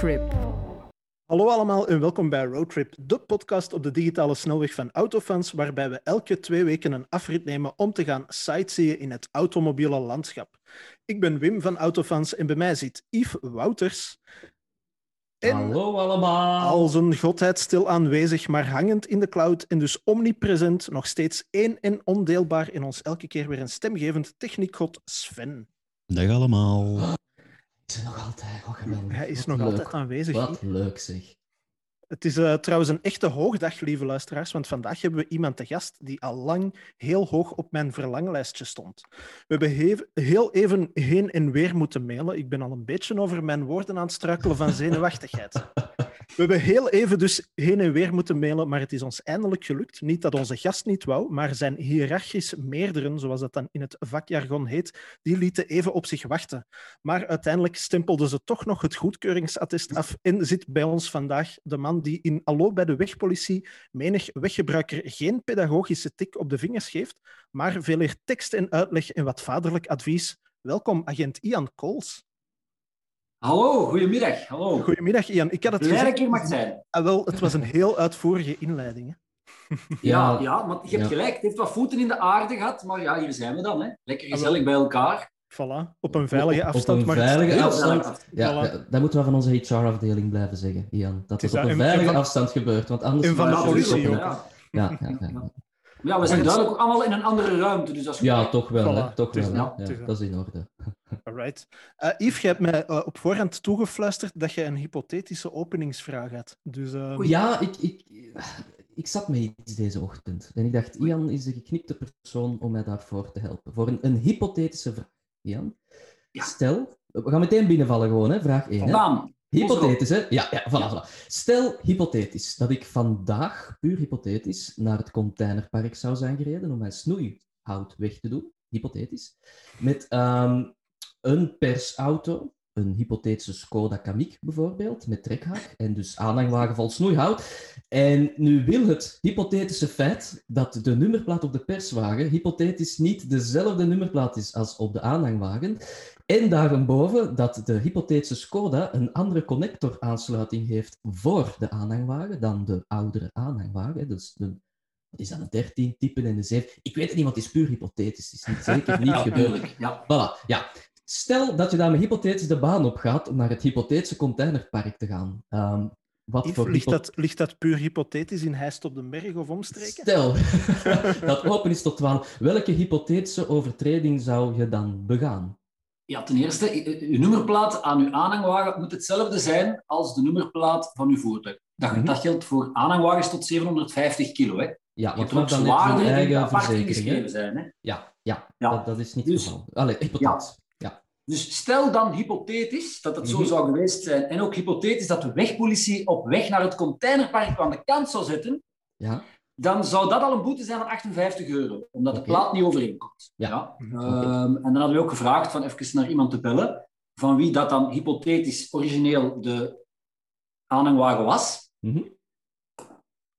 Roadtrip. Hallo allemaal en welkom bij Roadtrip, de podcast op de digitale snelweg van Autofans, waarbij we elke twee weken een afrit nemen om te gaan sightseeën in het automobiele landschap. Ik ben Wim van Autofans en bij mij zit Yves Wouters. En Hallo allemaal. als een godheid stil aanwezig, maar hangend in de cloud en dus omnipresent, nog steeds één en ondeelbaar in ons elke keer weer een stemgevend techniekgod Sven. Dag allemaal. Is nog altijd? Oh, geweldig. Hij is nog leuk. altijd aanwezig. Wat leuk zeg. Het is eh, trouwens een echte hoogdag, lieve luisteraars, want vandaag hebben we iemand te gast die al lang heel hoog op mijn verlanglijstje stond. We hebben heel even heen en weer moeten mailen. Ik ben al een beetje over mijn woorden aan het struikelen van zenuwachtigheid. We hebben heel even dus heen en weer moeten mailen, maar het is ons eindelijk gelukt. Niet dat onze gast niet wou, maar zijn hiërarchisch meerderen, zoals dat dan in het vakjargon heet, die lieten even op zich wachten. Maar uiteindelijk stempelden ze toch nog het goedkeuringsattest af en zit bij ons vandaag de man die in Allo bij de wegpolitie menig weggebruiker geen pedagogische tik op de vingers geeft, maar veel eer tekst en uitleg en wat vaderlijk advies. Welkom, agent Ian Kools. Hallo, goedemiddag. Hallo. Goedemiddag, Ian. Ik had het Blij dat ik hier mag zijn. Ah, wel, het was een heel uitvoerige inleiding. Hè? Ja, ja, maar je hebt ja. gelijk. Het heeft wat voeten in de aarde gehad, maar ja, hier zijn we dan. Hè. Lekker Ah, gezellig bij elkaar. Voilà, op een veilige Op- op afstand. een veilige afstand. Ja, Voilà. ja, dat moeten we van onze HR-afdeling blijven zeggen, Ian. Dat is het op dat. een En- en veilige van- afstand gebeurt, want anders... en van de politie ja, ook. Ja. Ja, ja, ja. Ja, we zijn duidelijk ook allemaal in een andere ruimte. Dus dat is goed. Ja, toch wel, hè. Toch is wel, Ja, dat. is in orde. Alright. Eh Yves, je hebt mij eh, op voorhand toegefluisterd dat je een hypothetische openingsvraag had. Dus eh, Oei. Ja, ik, ik, ik zat met iets deze ochtend. En ik dacht, Ian is de geknipte persoon om mij daarvoor te helpen. Voor een, een hypothetische vraag. Ian, Ja. stel... We gaan meteen binnenvallen gewoon, hè. Vraag 1. Hè. Bam. Hypothetisch, hè? Ja, ja, voilà, voilà. Stel, hypothetisch, dat ik vandaag, puur hypothetisch, naar het containerpark zou zijn gereden om mijn snoeihout weg te doen. Hypothetisch. Met ehm, een persauto, een hypothetische Skoda Kamiq bijvoorbeeld, met trekhaak, en dus aanhangwagen vol snoeihout. En nu wil het hypothetische feit dat de nummerplaat op de perswagen hypothetisch niet dezelfde nummerplaat is als op de aanhangwagen, en daarboven dat de hypothetische Skoda een andere connectoraansluiting heeft voor de aanhangwagen dan de oudere aanhangwagen. Dus de, wat is dat, een 13 type en de 7? Ik weet het niet, want het is puur hypothetisch. Het is niet, zeker niet gebeurd. Ja. Voilà, ja. Stel dat je daar met hypothetisch de baan op gaat om naar het hypothetische containerpark te gaan. Ehm, wat Yves, voor ligt, dat, ligt dat puur hypothetisch in Heist op den Berg of omstreken? Stel dat open is tot 12. Welke hypothetische overtreding zou je dan begaan? ja, ten eerste, je je nummerplaat aan uw aanhangwagen moet hetzelfde zijn als de nummerplaat van uw voertuig. Dat, Mhm. dat geldt voor aanhangwagens tot 750 kilo. Hè. Ja, want ook dan die eigen apart verzekering. ingeschreven zijn. Hè. Ja, ja, Ja. Dat, dat is niet Dus- het geval. Allee, hypothetisch. Ja. Dus stel dan hypothetisch dat het zo Mhm. zou geweest zijn, en ook hypothetisch dat de wegpolitie op weg naar het containerpark aan de kant zou zetten, Ja. dan zou dat al een boete zijn van 58 euro, omdat de plaat niet overeenkomt. Ja. Ehm, en dan hadden we ook gevraagd van even naar iemand te bellen, van wie dat dan hypothetisch origineel de aanhangwagen was, Mhm.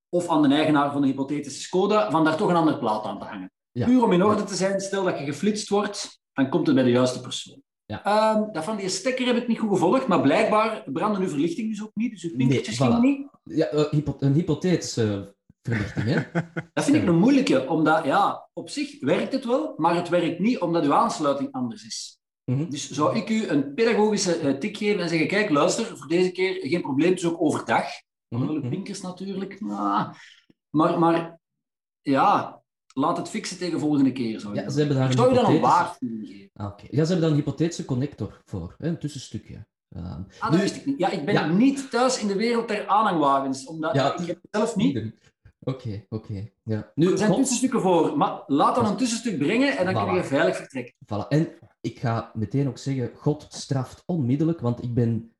of aan de eigenaar van de hypothetische Skoda, van daar toch een andere plaat aan te hangen. Ja. Puur om in orde te zijn, stel dat je geflitst wordt, dan komt het bij de juiste persoon. Ja. Ehm, dat van die stekker heb ik niet goed gevolgd, maar blijkbaar brandde uw verlichting dus ook niet, dus uw Nee, pinkertjes voilà. gingen niet. Ja, eh, hypo- een hypothetische verlichting, hè? Dat vind ik een moeilijke, omdat ja, op zich werkt het wel, maar het werkt niet omdat uw aansluiting anders is. Mhm. Dus zou ik u een pedagogische eh, tik geven en zeggen, kijk, luister, voor deze keer geen probleem, is ook overdag. Mhm, Wel uw mhm. pinkers natuurlijk. Ah, maar, maar ja, laat het fixen tegen volgende keer. Zou Ja, ik ze hebben daar zou je dan een waarschuwing geven. Ah, oké. Ja, ze hebben dan een hypothetische connector voor, hè? een tussenstukje. Ehm, Ah, dat nu- wist ik niet. Ja, ik ben Ja. niet thuis in de wereld der aanhangwagens, omdat Ja, ik heb het zelf niet. Oké, oké. Ja. Nu, Er zijn God- tussenstukken voor, maar laat dan een tussenstuk brengen en dan kun je veilig vertrekken. Voilà. En ik ga meteen ook zeggen, God straft onmiddellijk, want ik ben...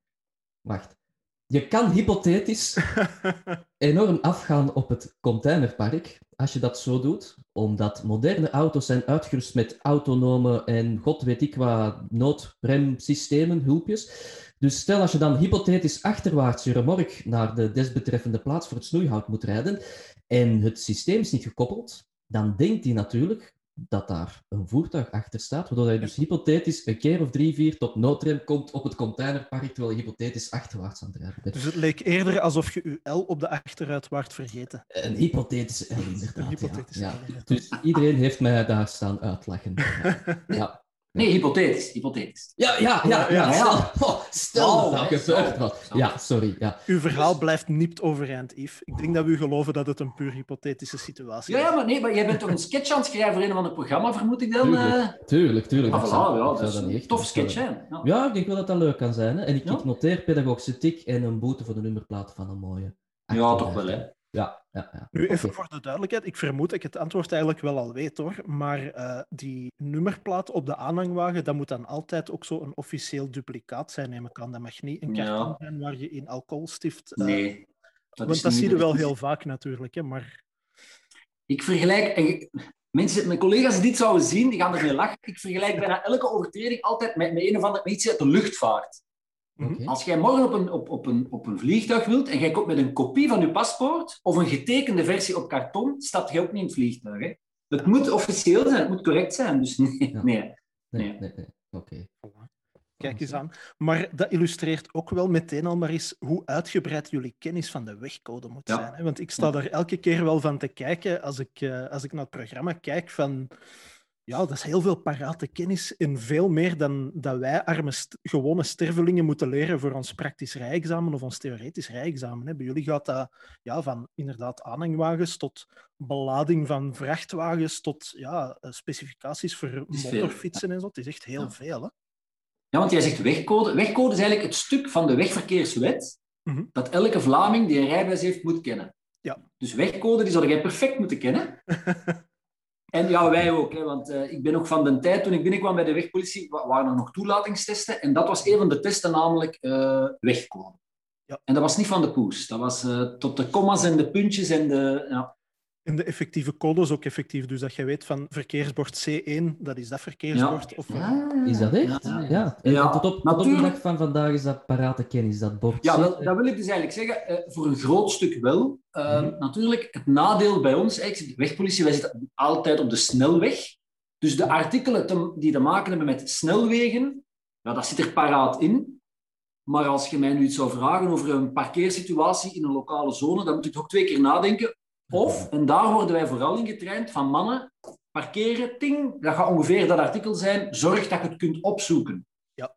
Wacht. Je kan hypothetisch enorm afgaan op het containerpark, als je dat zo doet, omdat moderne auto's zijn uitgerust met autonome en god weet ik wat noodremsystemen, hulpjes. Dus stel als je dan hypothetisch achterwaarts je remork naar de desbetreffende plaats voor het snoeihout moet rijden en het systeem is niet gekoppeld, dan denkt hij natuurlijk dat daar een voertuig achter staat, waardoor je dus hypothetisch een keer of drie, vier tot noodrem komt op het containerpark, terwijl je hypothetisch achterwaarts aan het rijden bent. Dus het leek eerder alsof je je L op de achteruit waart vergeten. Een hypothetische L, inderdaad. Een hypothetische ja. L, Ja. Dus iedereen heeft mij daar staan uitlachen. Ja. Nee, hypothetisch. hypothetisch. Ja, ja, ja, ja. Ja. Stel, oh, stel dat dat gebeurd was. Ja, sorry. Ja. Uw verhaal blijft niet overeind, Yves. Ik denk dat we u geloven dat het een puur hypothetische situatie Ja, is. ja, maar nee, maar jij bent toch een sketch aan het schrijven voor een van het programma, vermoed ik dan? Tuurlijk, eh? tuurlijk. tuurlijk. Ah, ja, dat is dat niet een echt tof sketch, hè? Ja. Ja, ik denk wel dat dat leuk kan zijn. Hè? En ik, Ja. ik noteer pedagogische tik en een boete voor de nummerplaat van een mooie. Ja, toch wel, hè? Ja, ja, ja. Nu, even voor de duidelijkheid, ik vermoed dat ik het antwoord eigenlijk wel al weet hoor. Maar eh, die nummerplaat op de aanhangwagen, dat moet dan altijd ook zo een officieel duplicaat zijn, neem ik aan. Dat mag niet een Ja. karton zijn waar je in alcoholstift. eh, Nee. Dat want dat zie je wel heel vaak natuurlijk. Hè, maar Ik vergelijk... Mensen, mijn collega's die dit zouden zien, die gaan ermee lachen. Ik vergelijk bijna elke overtreding altijd met, met een of ander met iets uit de luchtvaart. Oké. Als jij morgen op een, op, op, een, op een vliegtuig wilt en jij komt met een kopie van je paspoort of een getekende versie op karton, stap je ook niet in het vliegtuig. Hè? Het moet officieel zijn, het moet correct zijn. Dus nee, Ja. nee. Nee, Nee. nee, nee. Oké. kijk eens aan. Maar dat illustreert ook wel meteen al maar eens hoe uitgebreid jullie kennis van de wegcode moet Ja. zijn. Hè? Want ik sta daar elke keer wel van te kijken als ik, eh, als ik naar het programma kijk van... Ja, dat is heel veel parate kennis en veel meer dan dat wij arme st- gewone stervelingen moeten leren voor ons praktisch rijexamen of ons theoretisch rijexamen. hè. Bij jullie gaat dat ja, van inderdaad aanhangwagens tot belading van vrachtwagens tot ja, eh, specificaties voor veel, motorfietsen en zo. Het is echt heel Ja. veel. Hè? Ja, want jij zegt wegcode. Wegcode is eigenlijk het stuk van de wegverkeerswet Mhm. dat elke Vlaming die een rijbewijs heeft moet kennen. Ja. Dus wegcode die zou jij perfect moeten kennen. En ja, wij ook. Hè, want eh, ik ben nog van de tijd, toen ik binnenkwam bij de wegpolitie, wa- waren er nog toelatingstesten. En dat was een van de testen, namelijk eh wegcode. Ja. En dat was niet van de poes. Dat was eh, tot de commas en de puntjes en de... Ja. En de effectieve code is ook effectief. Dus dat je weet van verkeersbord C1, dat is dat verkeersbord. Of, eh, Is dat echt? Ja. Ja. En Ja, tot, op, tot op de natuurlijk. dag van vandaag is dat parate kennis, dat bord. Ja, dat wil ik dus eigenlijk zeggen. eh, voor een groot stuk wel. Eh, Mhm. Natuurlijk, het nadeel bij ons, eigenlijk, de wegpolitie, wij zitten altijd op de snelweg. Dus de artikelen te- die te maken hebben met snelwegen, ja, dat zit er paraat in. Maar als je mij nu iets zou vragen over een parkeersituatie in een lokale zone, dan moet ik toch twee keer nadenken. Of, en daar worden wij vooral in getraind van mannen, parkeren, ting, dat gaat ongeveer dat artikel zijn, zorg dat je het kunt opzoeken. Ja.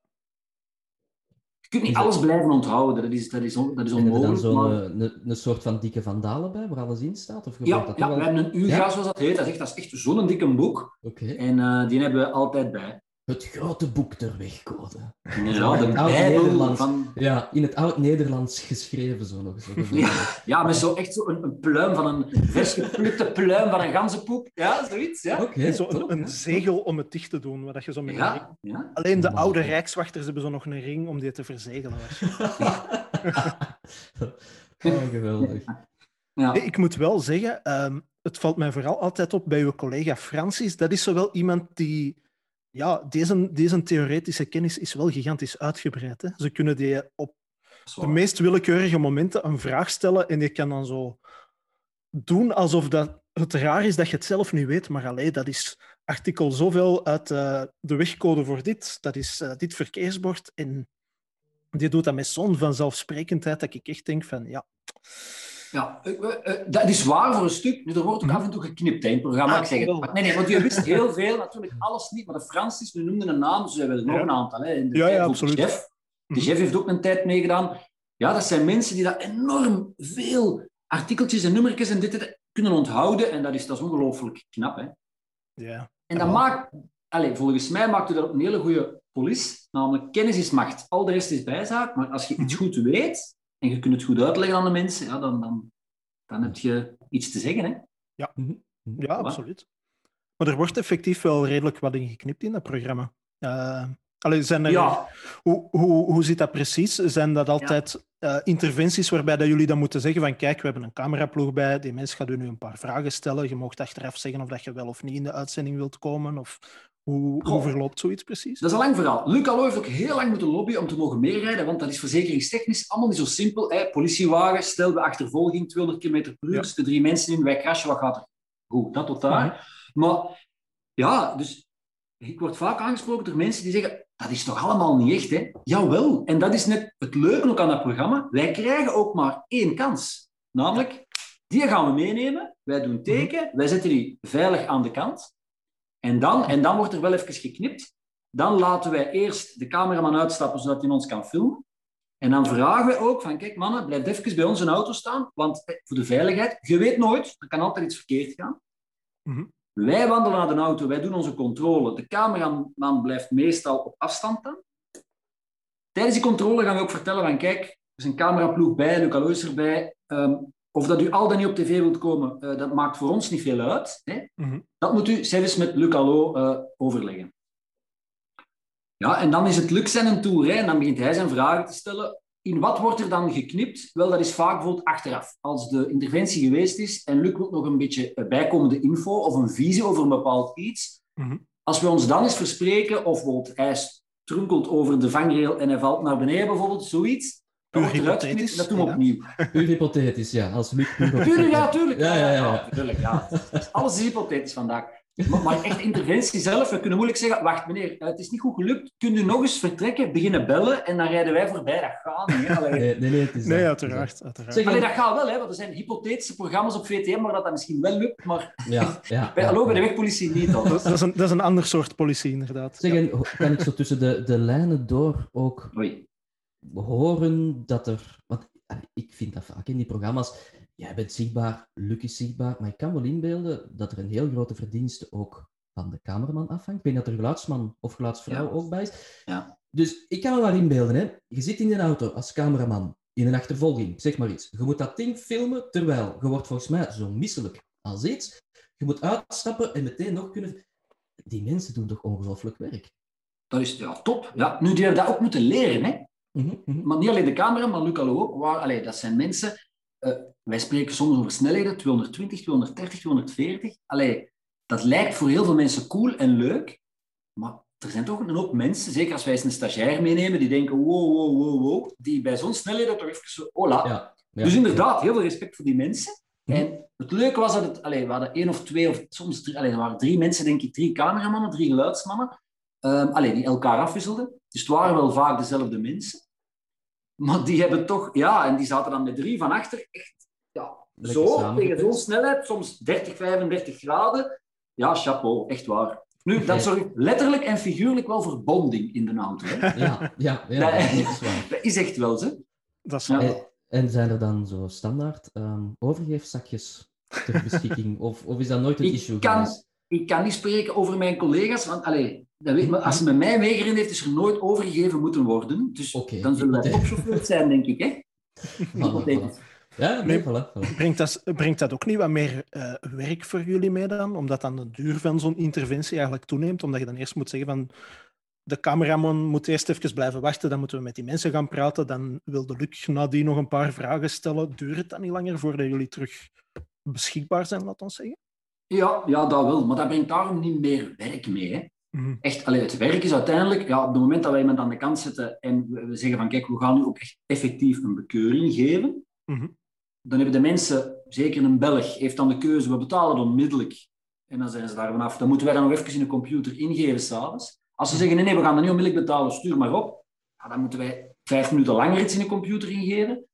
Je kunt niet dat- alles blijven onthouden, dat is, dat is, on- dat is En er dan onmogelijk. zo'n maar- eh, een, een soort van dikke vandalen bij, waar alles in staat? Of Ja, dat ja we hebben een UGA, zoals dat heet. Dat is echt, dat is echt zo'n dikke boek. Oké. En eh, die hebben we altijd bij. Het grote boek ter wegcode. Ja, de Bijbel Nederlands. van... Ja, in het oud-Nederlands geschreven zo nog eens. Ja, ja, met zo echt zo een, een pluim van een vers geplukte pluim van een ganzenpoep. Ja, zoiets. Ja, Oké, en zo top, een, zegel om het dicht te doen. Waar dat je zo met ring- ja. ja. Alleen de oude rijkswachters hebben zo nog een ring om die te verzegelen. oh, geweldig. ja. Nee, ik moet wel zeggen, ehm, het valt mij vooral altijd op bij uw collega Francis. Dat is zo wel iemand die... Ja, deze, deze theoretische kennis is wel gigantisch uitgebreid. Hè? Ze kunnen die op de meest willekeurige momenten een vraag stellen en je kan dan zo doen alsof dat het raar is dat je het zelf niet weet, maar alleen dat is artikel zoveel uit eh, de wegcode voor dit, dat is eh, dit verkeersbord en die doet dat met zo'n vanzelfsprekendheid dat ik echt denk van ja, Ja, eh, eh, eh, dat is waar voor een stuk. Nu, er wordt ook Mhm. af en toe geknipt hè, in het programma. Ah, ik zeg het. Maar Nee, nee, want je wist heel veel, natuurlijk alles niet. Maar de Francis, we noemden een naam, dus we hebben er nog Ja. een aantal. Hè. In de Ja, ja, absoluut. De chef. De Mhm. chef heeft ook een tijd meegedaan. Ja, dat zijn mensen die dat enorm veel artikeltjes en nummertjes en dit, dit kunnen onthouden. En dat is, dat is ongelooflijk knap. Hè. ja. En dat Ja. maakt, allez, volgens mij maakt u dat een hele goede polis. Namelijk, kennis is macht. Al de rest is bijzaak. Maar als je iets Mhm. goed weet en je kunt het goed uitleggen aan de mensen, ja, dan, dan, dan heb je iets te zeggen. Hè? Mhm. Ja, absoluut. Maar er wordt effectief wel redelijk wat in geknipt in dat programma. Eh, allee, zijn er, Ja. hoe, hoe, hoe zit dat precies? Zijn dat altijd eh, interventies waarbij dat jullie dan moeten zeggen van kijk, we hebben een cameraploeg bij, die mens gaat u nu een paar vragen stellen, je mag achteraf zeggen of dat je wel of niet in de uitzending wilt komen, of hoe, hoe verloopt zoiets precies? Dat is een lang verhaal. Luc Allo heeft ook heel lang moeten lobbyen om te mogen meerijden, want dat is verzekeringstechnisch allemaal niet zo simpel. Hè? Politiewagen, stel we achtervolging, 200 km per uur, Ja. zitten drie mensen in, wij crashen, wat gaat er? Goed, dat tot daar. Maar ja, dus ik word vaak aangesproken door mensen die zeggen, dat is toch allemaal niet echt, hè? Jawel. En dat is net het leuke ook aan dat programma. Wij krijgen ook maar één kans. Namelijk, die gaan we meenemen. Wij doen teken. Wij zetten die veilig aan de kant. En dan, en dan wordt er wel even geknipt. Dan laten wij eerst de cameraman uitstappen, zodat hij ons kan filmen. En dan vragen we ook van, kijk mannen, blijf even bij ons in auto staan, want eh, voor de veiligheid, je weet nooit, er kan altijd iets verkeerd gaan. Mhm. Wij wandelen naar de auto, wij doen onze controle. De cameraman blijft meestal op afstand dan. Tijdens die controle gaan we ook vertellen van, kijk, er is een cameraploeg bij, Luc Alois erbij. Ehm, of dat u al dan niet op tv wilt komen, eh, dat maakt voor ons niet veel uit. Hè? Mhm. Dat moet u zelfs met Luc Allo eh, overleggen. Ja, en dan is het Luc zijn tour. Hè, en dan begint hij zijn vragen te stellen. In wat wordt er dan geknipt? Wel, dat is vaak bijvoorbeeld achteraf. Als de interventie geweest is en Luc wil nog een beetje eh, bijkomende info of een visie over een bepaald iets. Mhm. Als we ons dan eens verspreken, of bijvoorbeeld hij strunkelt over de vangrail en hij valt naar beneden, bijvoorbeeld, zoiets. Puur hypothetisch, dat doen we ja. opnieuw. Puur hypothetisch, ja. Als Luc puur Tuurlijk, ja, tuurlijk. Ja, ja, ja. tuurlijk, ja. Alles is hypothetisch vandaag. Maar, maar echt interventie zelf, we kunnen moeilijk zeggen, wacht meneer, het is niet goed gelukt, kunt u nog eens vertrekken, beginnen bellen en dan rijden wij voorbij. Dat gaat niet. Allee. Nee, nee, nee, het is Nee, dat. uiteraard. uiteraard. Zeg, Allee, dat gaat wel, hè, want er zijn hypothetische programma's op VTM waar dat, dat misschien wel lukt, maar Ja, ja. bij, ja, hallo, bij de wegpolitie niet. Dan. Dat, dat is een, dat is een ander soort politie, inderdaad. Zeg, en kan ik zo tussen de, de lijnen door ook Oei. Horen dat er... Want ah, ik vind dat vaak in die programma's. Jij bent zichtbaar, Luc is zichtbaar, maar ik kan wel inbeelden dat er een heel grote verdienste ook van de cameraman afhangt. Ik weet dat er geluidsman of geluidsvrouw Ja. ook bij is. Ja. Dus ik kan me wel inbeelden, hè. Je zit in een auto als cameraman, in een achtervolging, zeg maar iets. Je moet dat ding filmen, terwijl je wordt volgens mij zo misselijk als iets. Je moet uitstappen en meteen nog kunnen... Die mensen doen toch ongelooflijk werk? Dat is ja, top. Ja, nu, die hebben dat ook moeten leren, hè. Mhm, mhm. Maar niet alleen de camera, maar Luc Allo ook. Waar, allee, dat zijn mensen... eh, wij spreken soms over snelheden, 220, 230, 240. Allee, dat lijkt voor heel veel mensen cool en leuk. Maar er zijn toch een hoop mensen, zeker als wij eens een stagiair meenemen, die denken wow, wow, wow, wow. Die bij zo'n snelheden toch even zo... Hola. Ja, ja. Dus inderdaad, heel veel respect voor die mensen. Mhm. En het leuke was dat het, allee, we hadden één of twee, of soms drie, allee, er waren drie mensen, denk ik, drie cameramannen, drie geluidsmannen, Ehm allee, die elkaar afwisselden. Dus het waren wel vaak dezelfde mensen. Maar die hebben toch, ja, en die zaten dan met drie van achter, echt, ja, Lekker zo, tegen zo'n snelheid, soms 30, 35 graden. Ja, chapeau, echt waar. Nu, dat zorgt letterlijk en figuurlijk wel voor bonding in de auto. Hè. Ja, ja, ja, Nee. dat is waar. Dat is echt wel, zo. Dat is Ja. En, en zijn er dan zo standaard ehm, overgeefzakjes ter beschikking? Of, of is dat nooit een Ik issue kan- ik kan niet spreken over mijn collega's, want allee, dat weet, maar als ze met mij meegereden heeft, is er nooit overgegeven moeten worden. Dus dan zullen wij topchauffeurs zijn, denk ik. Hè? Voilà. Ja, nee, Nee. voilà, voilà. Brengt dat, brengt dat ook niet wat meer eh, werk voor jullie mee dan? Omdat dan de duur van zo'n interventie eigenlijk toeneemt? Omdat je dan eerst moet zeggen van... De cameraman moet eerst even blijven wachten, dan moeten we met die mensen gaan praten. Dan wil de Luc nadien nog een paar vragen stellen. Duurt het dan niet langer voordat jullie terug beschikbaar zijn, laat ons zeggen? Ja, ja, dat wel. Maar dat brengt daarom niet meer werk mee. Hè? Mhm. Echt, allee, het werk is uiteindelijk, ja, op het moment dat wij iemand aan de kant zetten en we, we zeggen van kijk, we gaan nu ook echt effectief een bekeuring geven, Mhm. dan hebben de mensen, zeker een Belg, heeft dan de keuze, we betalen het onmiddellijk. En dan zijn ze daar vanaf. Dan moeten wij dat nog even in de computer ingeven s'avonds. Als ze zeggen, nee, nee, we gaan dat niet onmiddellijk betalen, stuur maar op. Ja, dan moeten wij vijf minuten langer iets in de computer ingeven.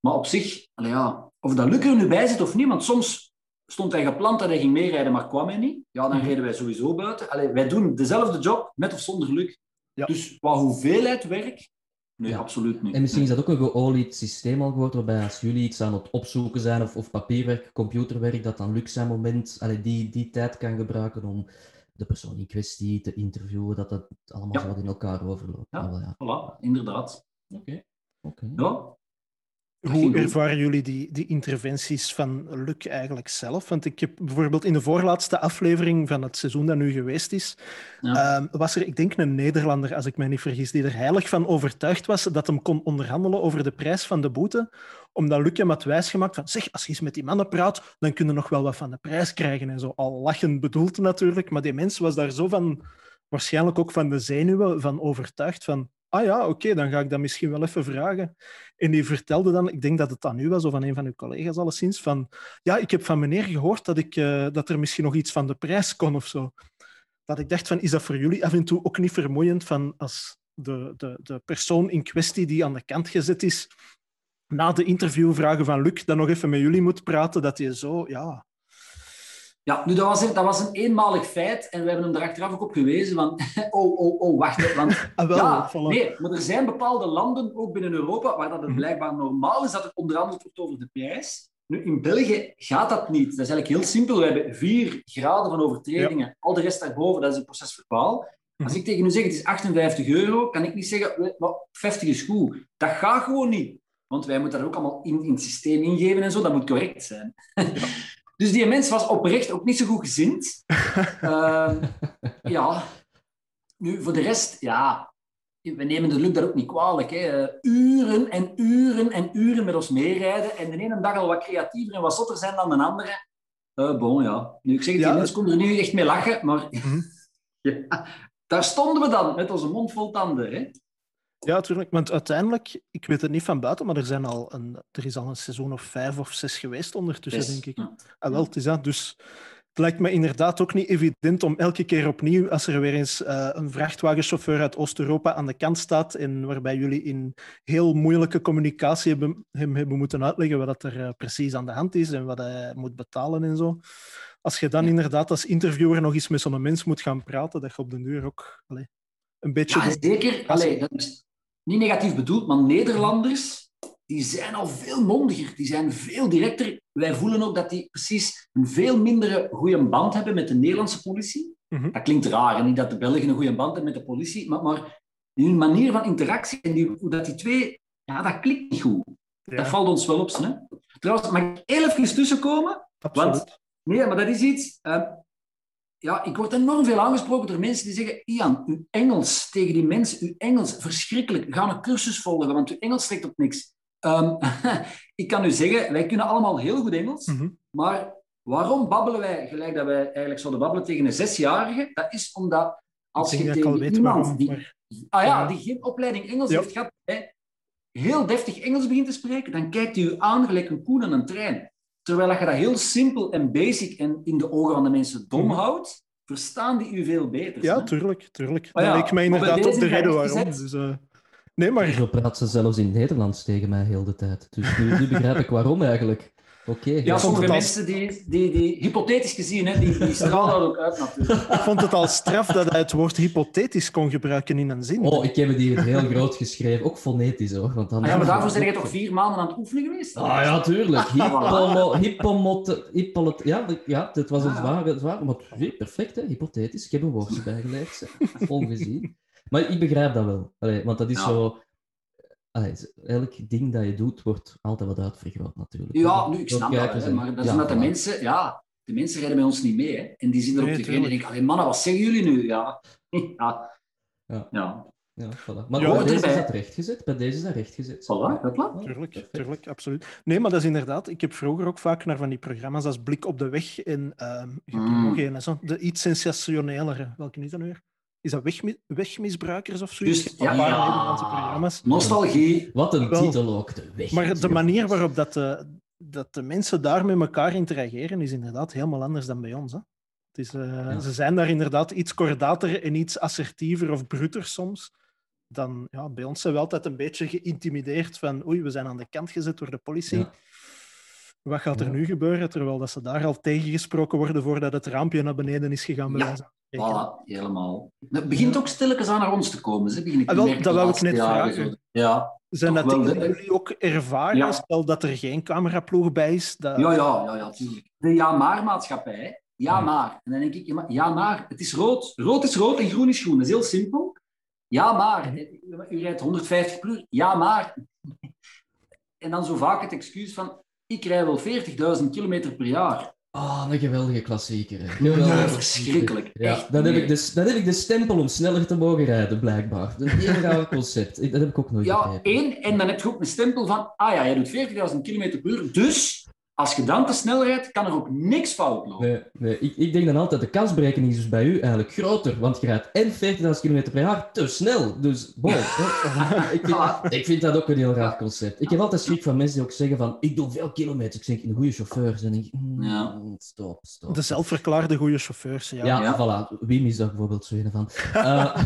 Maar op zich, ja, of dat Luc er nu bij zit of niet, want soms stond hij gepland dat hij ging meerijden, maar kwam hij niet. Ja, dan Mhm. reden wij sowieso buiten. Allee, wij doen dezelfde job, met of zonder. Ja. Dus qua hoeveelheid werk, nee, Ja. absoluut niet. En misschien is dat ook een geolied systeem al geworden, waarbij als jullie iets aan het opzoeken zijn, of, of papierwerk, computerwerk, dat dan Luc zijn moment, allee, die, die tijd kan gebruiken om de persoon in kwestie te interviewen, dat dat allemaal Ja. zo wat in elkaar overloopt. Ja. Ah. Voilà, inderdaad. Oké. Oké. Ja, Hoe ervaren jullie die, die interventies van Luc eigenlijk zelf? Want ik heb bijvoorbeeld in de voorlaatste aflevering van het seizoen dat nu geweest is, Ja. ehm, was er, ik denk, een Nederlander, als ik me niet vergis, die er heilig van overtuigd was dat hem kon onderhandelen over de prijs van de boete, omdat Luc hem had wijsgemaakt van, zeg, als je eens met die mannen praat, dan kun je nog wel wat van de prijs krijgen. En zo, al lachend bedoeld natuurlijk, maar die mens was daar zo van, waarschijnlijk ook van de zenuwen, van overtuigd van, ah ja, oké, dan ga ik dat misschien wel even vragen. En die vertelde dan, ik denk dat het aan u was, of aan een van uw collega's alleszins, van ja, ik heb van meneer gehoord dat, ik, eh, dat er misschien nog iets van de prijs kon of zo. dat ik dacht van, is dat voor jullie af en toe ook niet vermoeiend van als de, de, de persoon in kwestie die aan de kant gezet is, na de interview vragen van Luc, dan nog even met jullie moet praten, dat je zo, ja... Ja, nu, dat was, een, dat was een eenmalig feit en we hebben hem er achteraf ook op gewezen van, oh, oh, oh, wacht, want... Ah, wel, ja, voilà. nee, maar er zijn bepaalde landen, ook binnen Europa, waar dat het Mhm. blijkbaar normaal is dat er onderhandeld wordt over de prijs. Nu, in België gaat dat niet. Dat is eigenlijk heel simpel. We hebben vier graden van overtredingen. Al de rest daarboven, dat is een proces verbaal. Als Mhm. ik tegen u zeg, het is 58 euro, kan ik niet zeggen, "Eh, maar 50 is goed. Dat gaat gewoon niet. Want wij moeten dat ook allemaal in, in het systeem ingeven en zo. Dat moet correct zijn. dus die mens was oprecht ook niet zo goed gezind. Ehm, ja. Nu, voor de rest, ja... We nemen de Luc daar ook niet kwalijk. Hè. Uren en uren en uren met ons meerijden. En de ene dag al wat creatiever en wat zotter zijn dan de andere. Eh bon, ja. Nu, ik zeg het, Ja, die mensen konden er nu echt mee lachen, maar... Mhm. ja, daar stonden we dan, met onze mond vol tanden. Hè. Ja, natuurlijk. Want uiteindelijk, ik weet het niet van buiten, maar er, zijn al een, er is al een seizoen of vijf of zes geweest ondertussen, denk ik. ja. Ah, wel, het is dat. Dus het lijkt me inderdaad ook niet evident om elke keer opnieuw, als er weer eens eh, een vrachtwagenchauffeur uit Oost-Europa aan de kant staat en waarbij jullie in heel moeilijke communicatie hebben, hem hebben moeten uitleggen wat er eh, precies aan de hand is en wat hij moet betalen en zo. Als je dan Ja. inderdaad als interviewer nog eens met zo'n mens moet gaan praten, dat je op de duur ook allee, een beetje... Ja, zeker. Allee, dat is niet negatief bedoeld, maar Nederlanders die zijn al veel mondiger. Die zijn veel directer. Wij voelen ook dat die precies een veel mindere goede band hebben met de Nederlandse politie. Mhm. Dat klinkt raar, niet dat de Belgen een goede band hebben met de politie, maar, maar hun manier van interactie en die, hoe dat die twee... Ja, dat klikt niet goed. Ja, Dat valt ons wel op. Hè. Trouwens, mag ik heel even tussenkomen? absoluut. Nee, maar dat is iets. eh, ja, ik word enorm veel aangesproken door mensen die zeggen: Ian, uw Engels tegen die mensen, uw Engels, verschrikkelijk. Ga een cursus volgen, want uw Engels trekt op niks. Ehm, ik kan u zeggen, wij kunnen allemaal heel goed Engels, Mhm. maar waarom babbelen wij gelijk dat wij eigenlijk zouden babbelen tegen een zesjarige? Dat is omdat als je tegen iemand waarom. die maar- ah ja, die geen opleiding Engels Ja. heeft gehad, hè, heel deftig Engels begint te spreken, dan kijkt hij u aan gelijk een koen aan een trein. Terwijl dat je dat heel simpel en basic en in de ogen van de mensen dom Mhm. houdt, verstaan die u veel beter. Ja, hè? tuurlijk, tuurlijk. Maar dat ja, leek mij inderdaad ook deze de reden waarom. gezet. Dus, eh, nee, maar Zo praat ze zelfs in Nederlands tegen mij heel de tijd. Dus nu, nu begrijp ik waarom eigenlijk. Oké. Ja, vond sommige als- mensen die, die, die, hypothetisch gezien, hè, die, die stralen dat ook uit natuurlijk. ik vond het al straf dat hij het woord hypothetisch kon gebruiken in een zin. Oh, ik heb het hier heel groot geschreven. Ook fonetisch hoor. Want dan Ah ja, maar daarvoor ben je toch vier maanden aan het oefenen geweest? Ah ja, tuurlijk. Hippomo, hippomot, hippolot, ja, ja, dit was een Ah, ja. zware, zware maar perfect, hè, hypothetisch. Ik heb een woordje bijgeleerd, zeg. ongezien. Maar ik begrijp dat wel, Allee, want dat is Ja. zo... Allee, elk ding dat je doet, wordt altijd wat uitvergroot, natuurlijk. Ja, nu, ik snap dat, hè, en- maar dat is ja, omdat de mensen, ja, de mensen rijden bij ons niet mee. Hè, en die zien er op Nee, tv en denken, allee, mannen, wat zeggen jullie nu? Ja, ja. Ja. ja. Ja, voilà. Maar Ja, bij deze erbij. is dat rechtgezet. Bij deze is dat rechtgezet. Voilà, dat klopt. Ja, Tuurlijk, tuurlijk, absoluut. Nee, maar dat is inderdaad... Ik heb vroeger ook vaak naar van die programma's als Blik op de Weg en ehm je hebt er Mm. hè, zo, de iets sensationelere. Welke is dat nu weer? Is dat wegmi- wegmisbruikers of zoiets? Dus, ja, ja. Nostalgie. Wat een Wel. titel ook, de weg. Maar de manier waarop dat de, dat de mensen daar met elkaar interageren is inderdaad helemaal anders dan bij ons. Hè? Het is, eh, Ja. Ze zijn daar inderdaad iets kordater en iets assertiever of bruter soms. Dan, ja, bij ons zijn we altijd een beetje geïntimideerd van oei, we zijn aan de kant gezet door de politie. Ja. Wat gaat er Ja. nu gebeuren? Terwijl dat ze daar al tegengesproken worden voordat het raampje naar beneden is gegaan. bij Ja. Voilà, helemaal. Het begint ook stilletjes aan naar ons te komen. Ze begin ik Ah, wel, dat wou ik net vragen. zo. Ja, Zijn dat dingen de- die jullie ook ervaren? Ja. Stel dat er geen cameraploeg bij is. Dat... ja, ja, ja, ja, tuurlijk. De ja-maar-maatschappij. Ja, maar. En dan denk ik, ja, maar, ja, maar. Het is rood. Rood is rood en groen is groen. Dat is heel simpel. Ja, maar. U rijdt 150 per uur. Ja, maar. En dan zo vaak het excuus van, ik rij wel 40.000 kilometer per jaar. Ah, een geweldige klassieker. Geweldige verschrikkelijk. Ja, Echt, dan, heb nee. ik de, dan heb ik de stempel om sneller te mogen rijden, blijkbaar. Een heel raar concept. Dat heb ik ook nooit Ja, begrepen. één. En dan heb je ook een stempel van, ah ja, jij doet 40.000 kilometer per uur, dus Als je dan te snel rijdt, kan er ook niks fout lopen. Nee, nee. Ik, ik denk dan altijd, de kansberekening is dus bij u eigenlijk groter, want je rijdt en 40.000 km per jaar te snel. Dus, bon, hè. ik, vind, ik vind dat ook een heel raar concept. Ik heb altijd schrik van mensen die ook zeggen van, ik doe veel kilometers. Ik zeg, een goede chauffeur. En denk ik, mm, Ja. stop, stop. De zelfverklaarde goede chauffeurs. Ja. Ja, Ja. voilà. Wim is daar bijvoorbeeld zo een van. Eh,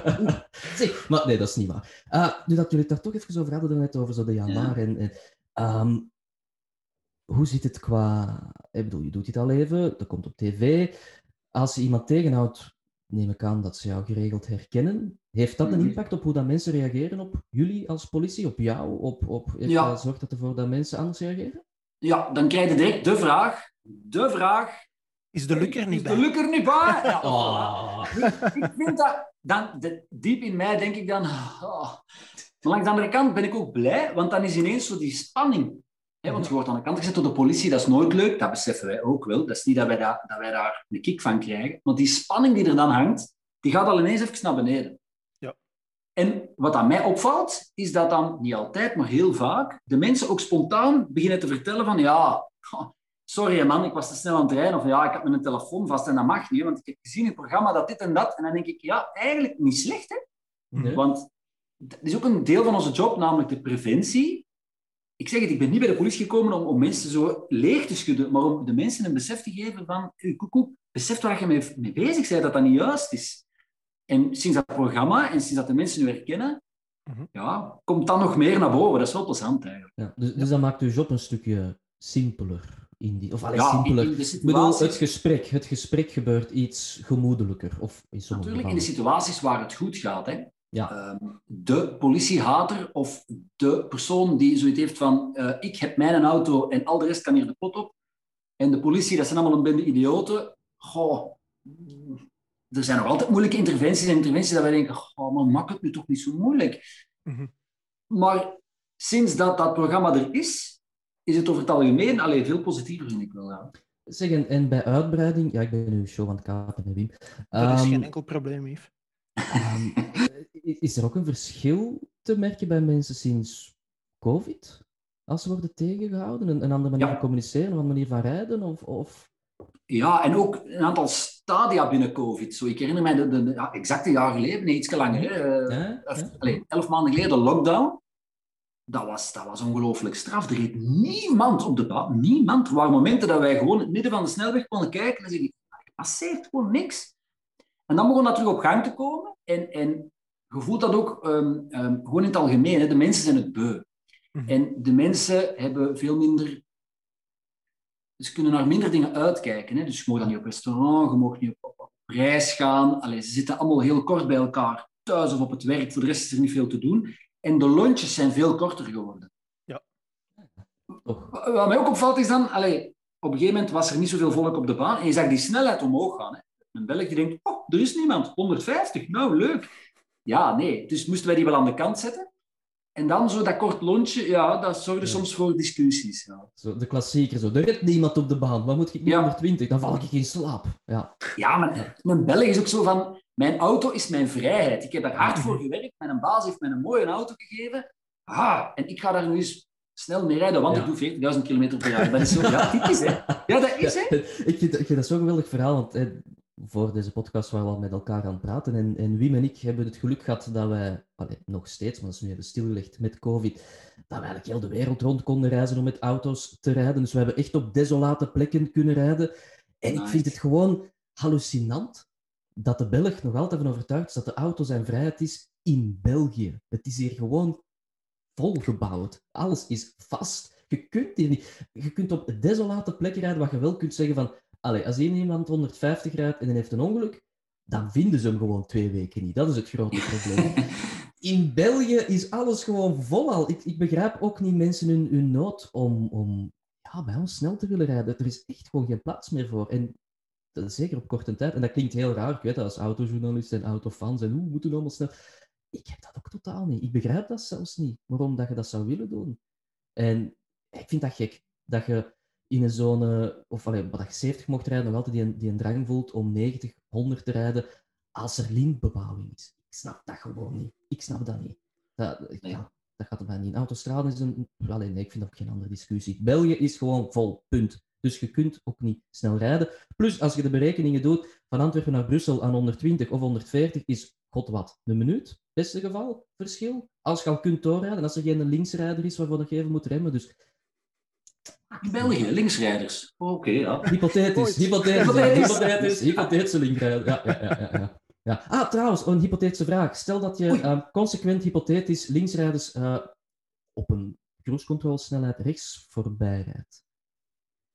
zeg, maar nee, dat is niet waar. Eh, nu dat jullie het daar toch even over hadden, net over zo de en... en ehm, hoe zit het qua... Ik bedoel, je doet dit al even, dat komt op tv. Als je iemand tegenhoudt, neem ik aan dat ze jou geregeld herkennen. Heeft dat een Mhm. impact op hoe dat mensen reageren op jullie als politie, op jou? Op, op, heeft Ja. dat- zorgt dat ervoor dat mensen anders reageren? Ja, dan krijg je direct de vraag. De vraag. Is de luk er niet is bij? de luk er niet bij? Ja, Oh. ik vind dat... Dan, de- diep in mij denk ik dan... oh. Maar langs de andere kant ben ik ook blij, want dan is ineens zo die spanning. Want je wordt aan de kant gezet door de politie, dat is nooit leuk. Dat beseffen wij ook wel. Dat is niet dat wij, daar dat wij daar een kick van krijgen. Want die spanning die er dan hangt, die gaat al ineens even naar beneden. Ja. En wat aan mij opvalt, is dat dan, niet altijd, maar heel vaak, de mensen ook spontaan beginnen te vertellen van ja, sorry man, ik was te snel aan het rijden. Of ja, ik had mijn telefoon vast en dat mag niet, want ik heb gezien in het programma dat dit en dat. En dan denk ik, ja, eigenlijk niet slecht, hè? Nee? Want dat is ook een deel van onze job, namelijk de preventie. Ik zeg het, ik ben niet bij de politie gekomen om, om mensen zo leeg te schudden, maar om de mensen een besef te geven van, hey, koekoek, besef waar je mee, mee bezig bent, dat dat niet juist is. En sinds dat programma en sinds dat de mensen nu herkennen, Mhm. ja, komt dat nog meer naar boven. Dat is wel plezant eigenlijk. Ja, dus, dus dat maakt uw job een stukje simpeler. In die, of alleen Ja, simpeler. in, in de Ik bedoel, het gesprek. Het gesprek gebeurt iets gemoedelijker. Of in sommige natuurlijk in de situaties waar het goed gaat. Hè. Ja. Ehm, de politiehater of de persoon die zoiets heeft van eh, ik heb mijn auto en al de rest kan hier de pot op. En de politie, dat zijn allemaal een bende idioten. Goh, er zijn nog altijd moeilijke interventies en interventies dat wij denken, goh, maar maak het nu toch niet zo moeilijk. Mhm. Maar sinds dat dat programma er is, is het over het algemeen alleen veel positiever, vind ik wel. Ja. Zeg, en, en bij uitbreiding... Ja, ik ben nu show aan het kapen met Wim. Dat is Ehm, geen enkel probleem, Yves. ehm, is er ook een verschil te merken bij mensen sinds COVID? Als ze worden tegengehouden? Een, een andere manier Ja. van communiceren? Een andere manier van rijden? Of, of... Ja, en ook een aantal stadia binnen COVID. Zo, ik herinner mij de, de, de- ja, exact een jaar geleden, nee, iets langer. Hè, eh, Ja? allee, elf maanden geleden, lockdown. Dat was, dat was ongelooflijk straf. Er reed niemand op de baan. Niemand. Er waren momenten dat wij gewoon in het midden van de snelweg konden kijken en zeggen, er passeert gewoon niks. En dan begon dat terug op gang te komen. En, en je voelt dat ook ehm, ehm, gewoon in het algemeen. Hè. De mensen zijn het beu. Mhm. En de mensen hebben veel minder... Ze kunnen naar minder dingen uitkijken. Hè. Dus je mag dan niet op restaurant, je mag niet op, op reis gaan. Allee, ze zitten allemaal heel kort bij elkaar, thuis of op het werk. Voor de rest is er niet veel te doen. En de lunches zijn veel korter geworden. Toch? Wat mij ook opvalt is dan, allee, op een gegeven moment was er niet zoveel volk op de baan en je zag die snelheid omhoog gaan. Hè. Een Belg die denkt, oh, er is niemand, 150, nou leuk. Ja, nee, dus moesten wij die wel aan de kant zetten. En dan zo dat kort lontje, ja, dat zorgde Ja. soms voor discussies. Ja. Zo, de klassieker, zo. Er redt niemand op de baan. Wat moet ik Ja. onder 20? Dan val ik in slaap. Ja. Ja, maar een Belg is ook zo van, mijn auto is mijn vrijheid. Ik heb daar hard voor gewerkt, mijn baas heeft mij een mooie auto gegeven. Ah, en ik ga daar nu eens snel mee rijden, want Ja. ik doe 40.000 km per jaar. Dat is zo, ja, typisch, hè. Ja, dat is, hè. ik, vind, ik vind dat zo'n geweldig verhaal, want eh, voor deze podcast waren we al met elkaar aan het praten. En, en Wim en ik hebben het geluk gehad dat wij, allee, nog steeds, maar dat is nu even stilgelegd met COVID, dat we eigenlijk heel de wereld rond konden reizen om met auto's te rijden. Dus we hebben echt op desolate plekken kunnen rijden. En ik vind het gewoon hallucinant dat de Belg nog altijd van overtuigd is dat de auto zijn vrijheid is in België. Het is hier gewoon volgebouwd. Alles is vast. Je kunt hier niet... Je kunt op desolate plekken rijden waar je wel kunt zeggen van... Allee, als hier iemand 150 rijdt en hij heeft een ongeluk, dan vinden ze hem gewoon twee weken niet. Dat is het grote probleem. In België is alles gewoon vol al. Ik, ik begrijp ook niet mensen hun, hun nood om, om ja, bij ons snel te willen rijden. Er is echt gewoon geen plaats meer voor. En dat is zeker op korte tijd. En dat klinkt heel raar. Ik weet dat als autojournalist en autofans en hoe moeten we allemaal snel... Ik heb dat ook totaal niet. Ik begrijp dat zelfs niet, waarom dat je dat zou willen doen. En ik vind dat gek, dat je in een zone, of allee, wat je 70 mocht rijden, nog altijd die, een- die een drang voelt om 90, 100 te rijden, als er lintbebouwing is. Ik snap dat gewoon niet. Ik snap dat niet. Dat, Nee. ja, dat gaat er mij niet. Autostrade is een... Allee, nee, ik vind dat ook geen andere discussie. België is gewoon vol, punt. Dus je kunt ook niet snel rijden. Plus, als je de berekeningen doet, van Antwerpen naar Brussel aan 120 of 140 is, god wat, een minuut, beste geval, verschil. Als je al kunt doorrijden, als er geen linksrijder is waarvoor je even moet remmen. Dus België, linksrijders. Oké, ja. hypothetisch, hypothetisch, ja, Hypothetisch. hypothetisch, hypothetische linkrijder. Ja, ja, ja, ja, ja. ja. Ah, trouwens, een hypothetische vraag. Stel dat je eh, consequent hypothetisch linksrijders eh, op een cruisecontrolesnelheid rechts voorbij rijdt.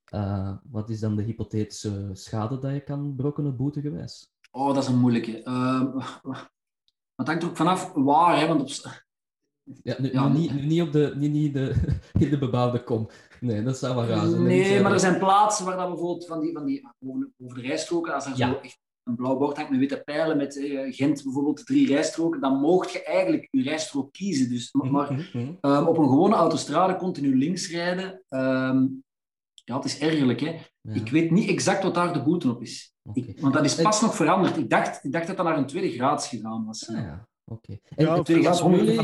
Eh, wat is dan de hypothetische schade dat je kan brokkenen boetegewijs? Oh, dat is een moeilijke. Ehm het hangt er ook vanaf waar, hè, want op, Ja, nu, Ja, nu niet, nu niet, op de, nu niet de, in de bebouwde kom. Nee, dat zou wel raar zijn. Nee, maar er zijn plaatsen waar dat bijvoorbeeld van die, van die over, over de rijstroken, als er Ja. zo echt een blauw bord hangt met witte pijlen, met eh, Gent bijvoorbeeld drie rijstroken, dan mocht je eigenlijk je rijstrook kiezen. Dus, maar maar, Mhm, mhm. ehm, op een gewone autostrade continu links rijden, ehm, ja, het is ergerlijk. Hè? Ja, Ik weet niet exact wat daar de boete op is. Ik, want dat is pas nog veranderd. Ik dacht, ik dacht dat dat naar een tweede graads gegaan was. Ah, ja, oké. En, Ja, wat, voor jullie,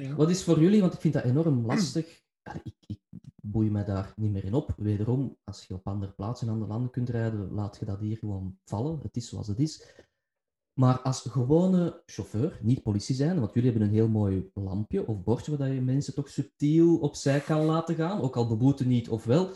ja. wat is voor jullie, want ik vind dat enorm lastig. Ja, ik, ik boei me daar niet meer in op. Wederom, als je op andere plaatsen in andere landen kunt rijden, laat je dat hier gewoon vallen. Het is zoals het is. Maar als gewone chauffeur, niet politie zijn, want jullie hebben een heel mooi lampje of bordje waar je mensen toch subtiel opzij kan laten gaan, ook al beboeten niet of wel.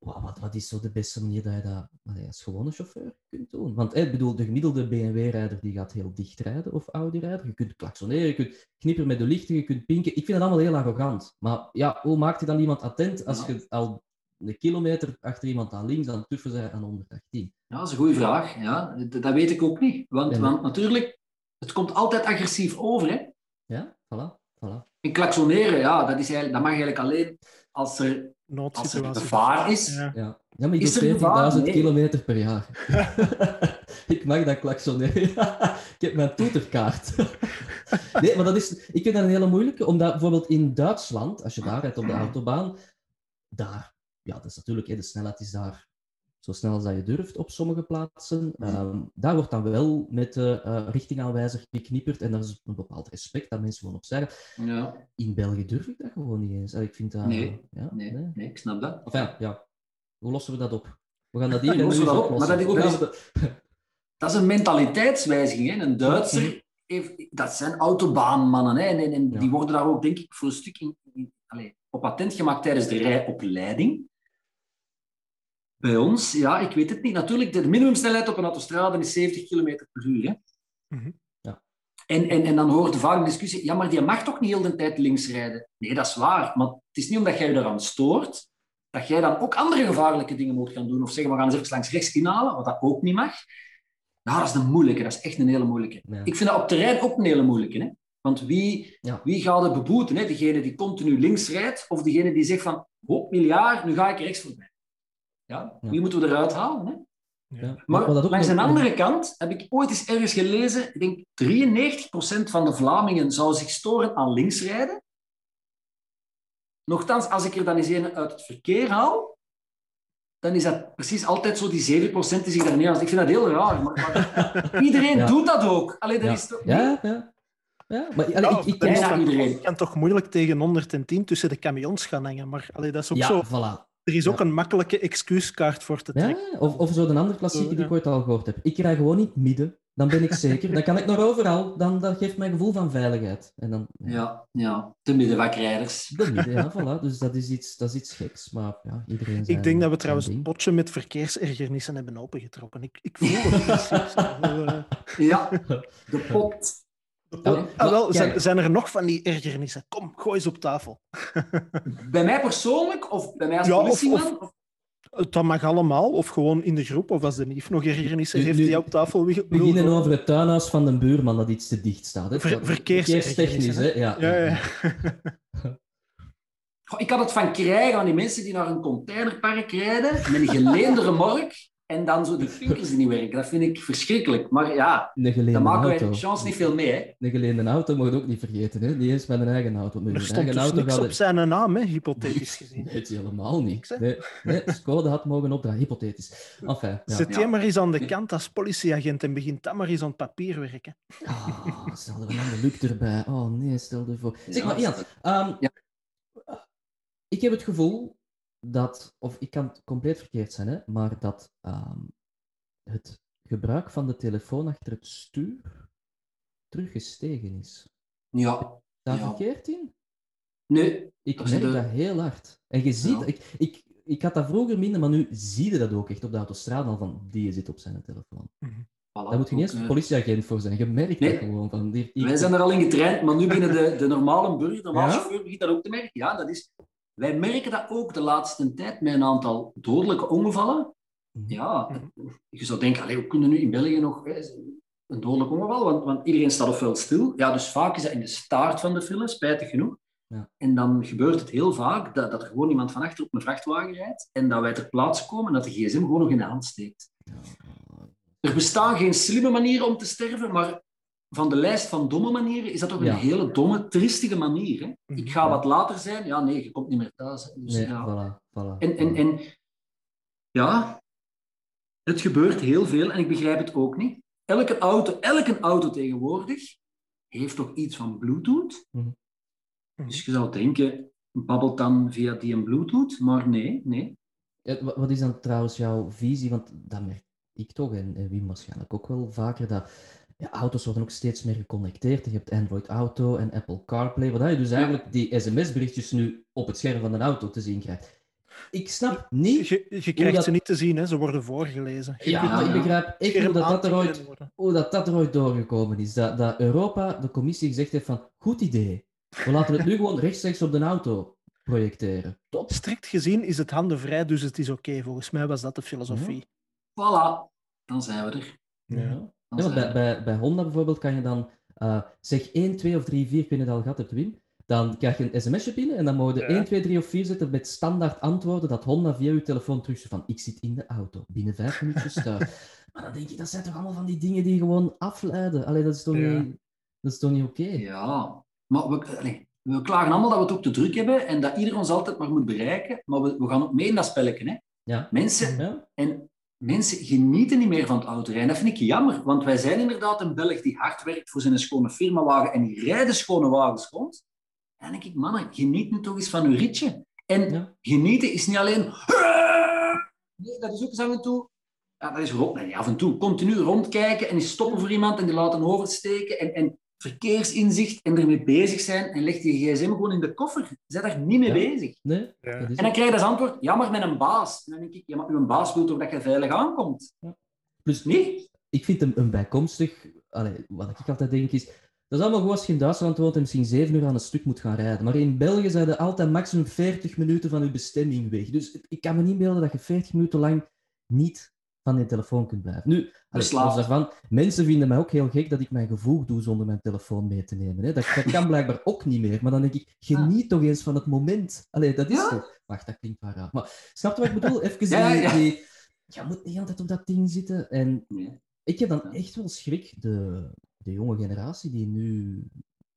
Wa- Wat, wat is zo de beste manier dat je dat als gewone chauffeur kunt doen? Want ik bedoel, de gemiddelde BMW-rijder die gaat heel dicht rijden of Audi-rijder. Je kunt klaksoneren, je kunt knipperen met de lichten, je kunt pinken. Ik vind dat allemaal heel arrogant. Maar ja, hoe maakt je dan iemand attent als je al een kilometer achter iemand aan links aan het tuffen bent aan 118? Ja, dat is een goede vraag. Ja, dat weet ik ook niet. Want, want natuurlijk, het komt altijd agressief over. Hè? Ja, voilà, voilà. En klaksoneren, ja, dat, is eigenlijk, dat mag eigenlijk alleen als er, als er gevaar is. Ja. Ja, ja maar ik Is er doe gevaar? 14.000 Nee. kilometer per jaar. ik mag dat klaksoneren. ik heb mijn toeterkaart. nee, maar dat is, ik vind dat een hele moeilijke, omdat bijvoorbeeld in Duitsland, als je daar rijdt op de autobaan, daar, ja, dat is natuurlijk, hè, de snelheid is daar zo snel als dat je durft op sommige plaatsen. Ehm, daar wordt dan wel met de eh, richtingaanwijzer geknipperd en daar is een bepaald respect dat mensen gewoon op zeggen. Ja, In België durf ik dat gewoon niet eens. En Ik vind dat... Nee, ja, nee, nee. nee, ik snap dat. Enfin, ja. Hoe lossen we dat op? We gaan dat hier lossen dat op? Maar dat is- dat is een mentaliteitswijziging. Hè? Een Duitser, heeft, dat zijn autobaanmannen. Hè? En, en, en Ja. die worden daar ook, denk ik, voor een stuk in, in- allee, op patent gemaakt tijdens de rijopleiding. Bij ons, ja, ik weet het niet. Natuurlijk, de minimumsnelheid op een autostrade is 70 km per uur. Hè? Mhm. Ja. En, en, en dan hoort vaak een discussie, ja, maar die mag toch niet heel de tijd links rijden? Nee, dat is waar. Maar het is niet omdat jij je eraan stoort, dat jij dan ook andere gevaarlijke dingen moet gaan doen. Of zeggen, we gaan eens even langs rechts inhalen, wat dat ook niet mag. Ja, dat is een moeilijke. Dat is echt een hele moeilijke. Ja. Ik vind dat op terrein ook een hele moeilijke. Hè? Want wie, Ja. wie gaat het beboeten? Hè? Degene die continu links rijdt, of degene die zegt van, hoop miljard, nu ga ik rechts voorbij. Ja? Ja. Wie moeten we eruit halen? Hè? Ja. Maar Wat dat ook langs nog- een andere kant heb ik ooit eens ergens gelezen, ik denk 93% van de Vlamingen zou zich storen aan linksrijden. Nochtans, als ik er dan eens een uit het verkeer haal, dan is dat precies altijd zo die 7% die zich daar niet aan... Ik vind dat heel raar, maar, maar iedereen Ja. doet dat ook. Allee, dat Ja. is toch... Ja, ja. ja maar allee, Ja, ik, ik ken iedereen. Je kan toch moeilijk tegen 110 tussen de camions gaan hangen. Maar allee, dat is ook Ja, zo. voilà. Er is ook een makkelijke excuuskaart voor te trekken. Ja, of, of zo een andere klassieker Zo, die ik ooit al gehoord heb. Ik rij gewoon niet midden. Dan ben ik zeker. Dan kan ik naar overal. Dan, dat geeft mij een gevoel van veiligheid. En dan, Ja, ja, de middenvakrijders. De midden, ja, voilà. Dus dat is iets, dat is iets geks. Maar ja, iedereen zijn Ik denk dat we trouwens een potje met verkeersergernissen hebben opengetrokken. Ik, ik voel het precies. Zo, Ja, de pot. Ja, ah, wel, zijn, zijn er nog van die ergernissen? Kom, gooi ze op tafel. Bij mij persoonlijk, of bij mij als Ja, of- politieman? of- Dat mag allemaal, of gewoon in de groep, of als de nief nog ergernissen heeft die op tafel wil. We beginnen over het tuinhuis van de buurman dat iets te dicht staat. Hè. Ver- Verkeerstechnisch, hè. Ja, Ja, ja. Goh, Ik had het van krijgen aan die mensen die naar een containerpark rijden met een geleende remork en dan zo die vinkers die niet werken. Dat vind ik verschrikkelijk. Maar ja, Een daar geleende maken wij de chance niet veel mee. Hè. Een geleende auto moet je ook niet vergeten. Hè? Niet eens met een eigen auto. Met Er een stond eigen dus auto niks op zijn naam, hè, hypothetisch gezien. Nee, het is helemaal Niks, hè? niet. Nee, nee, Skoda had mogen opdragen, hypothetisch. Enfin, ja. Zet Ja. jij maar eens aan de kant als politieagent en begint dan maar eens aan het papier werken. Ah, stel er dan de Luc erbij. Oh nee, stel ervoor. Zeg maar, Ian, ehm, Ja. ik heb het gevoel dat, of ik kan het compleet verkeerd zijn, hè, maar dat ehm, het gebruik van de telefoon achter het stuur teruggestegen is. Ja, Daar Ja. verkeerd in? nee. Ik Dat is merk de- dat heel hard. En je ziet, Ja. ik, ik, ik had dat vroeger minder, maar nu zie je dat ook echt op de autostrade al van die zit op zijn telefoon. Voilà, Daar moet je niet eens eh, politieagent voor zijn. Je merkt Nee. dat gewoon van. Die, die- Wij zijn er al in getraind, maar nu binnen de, de normale burger, de normale Ja? chauffeur, begint dat ook te merken. Ja, dat is... Wij merken dat ook de laatste tijd met een aantal dodelijke ongevallen. Mhm. Ja, je zou denken, allee, hoe kunnen nu in België nog hè, een dodelijk ongeval? Want, want iedereen staat ofwel stil. Ja, dus vaak is dat in de staart van de file, spijtig genoeg. Ja. En dan gebeurt het heel vaak dat, dat er gewoon iemand van achter op een vrachtwagen rijdt en dat wij ter plaatse komen en dat de gsm gewoon nog in de hand steekt. Er bestaan geen slimme manieren om te sterven, maar van de lijst van domme manieren is dat toch Ja. een hele domme, tristige manier. Hè? Mhm. Ik ga wat later zijn. Ja, nee, je komt niet meer thuis. hè. Dus, Nee, ja. voilà, voilà. En, en, voilà. en ja, het gebeurt heel veel en ik begrijp het ook niet. Elke auto, elke auto tegenwoordig heeft toch iets van Bluetooth. Mhm. Dus je zou denken, babbelt dan via die een Bluetooth? Maar nee, nee. Wat is dan trouwens jouw visie? Want dat merk ik toch, en, en Wim waarschijnlijk ook wel vaker, dat ja, auto's worden ook steeds meer geconnecteerd. Je hebt Android Auto en Apple CarPlay, waar je dus eigenlijk die sms-berichtjes nu op het scherm van een auto te zien krijgt. Ik snap niet... Je, je krijgt dat- ze niet te zien, hè. ze worden voorgelezen. Je Ja, maar ik ja. begrijp echt hoe dat, dat, er ooit, hoe dat, dat er ooit doorgekomen is. Dat, dat Europa, de commissie, gezegd heeft van, goed idee. We laten het nu gewoon rechtstreeks op de auto projecteren. Top. Strikt gezien is het handenvrij, dus het is oké. Volgens mij was dat de filosofie. Voilà, dan zijn we er. Ja. Want bij, bij, bij Honda bijvoorbeeld kan je dan eh, zeg 1, 2 of 3, 4, ik weet niet of je het al gehad hebt, Wim. Dan krijg je een sms'je binnen en dan mogen je Ja. 1, 2, 3 of 4 zetten met standaard antwoorden dat Honda via je telefoon terug van ik zit in de auto, binnen 5 minuutjes thuis. maar dan denk je, dat zijn toch allemaal van die dingen die gewoon afleiden. Allee, dat is toch Ja. niet, dat is toch niet oké? Ja, maar we, allee, we klagen allemaal dat we het ook te druk hebben en dat iedereen ons altijd maar moet bereiken. Maar we, we gaan ook mee in dat spelletje. Hè? Ja. Mensen, Ja? en mensen genieten niet meer van het autorijden. Dat vind ik jammer, want wij zijn inderdaad een Belg die hard werkt voor zijn schone firmawagen en die rijden schone wagens rond. En dan denk ik, mannen, geniet nu toch eens van uw ritje. En Ja. genieten is niet alleen... Nee, dat is ook eens af en toe... Ja, dat is rond, nee, af en toe. Continu rondkijken en stoppen voor iemand en die laten oversteken. En, en verkeersinzicht en ermee bezig zijn. En leg die gsm gewoon in de koffer. Zet daar niet mee Ja. bezig. Nee? Ja. En dan krijg je als antwoord, ja, maar met een baas. En dan denk ik, ja, maar uw baas wil toch dat je veilig aankomt? Plus, Nee? ik vind hem een bijkomstig, allee, wat ik altijd denk is, dat is allemaal gewoon als je in Duitsland woont en misschien 7 uur aan een stuk moet gaan rijden. Maar in België zijn er altijd maximum 40 minuten van je bestemming weg. Dus ik kan me niet beelden dat je 40 minuten lang niet van je telefoon kunt blijven. Nu, allee, los daarvan, mensen vinden mij ook heel gek dat ik mijn gevoel doe zonder mijn telefoon mee te nemen. Hè. Dat, dat kan blijkbaar ook niet meer. Maar dan denk ik, geniet toch eens van het moment. Allee, dat is Ja. toch... Wacht, dat klinkt wel raar. Maar snap je wat ik bedoel? Even Ja, die... ja. die- je moet niet altijd op dat ding zitten. En Nee. ik heb dan echt wel schrik, de, de jonge generatie die nu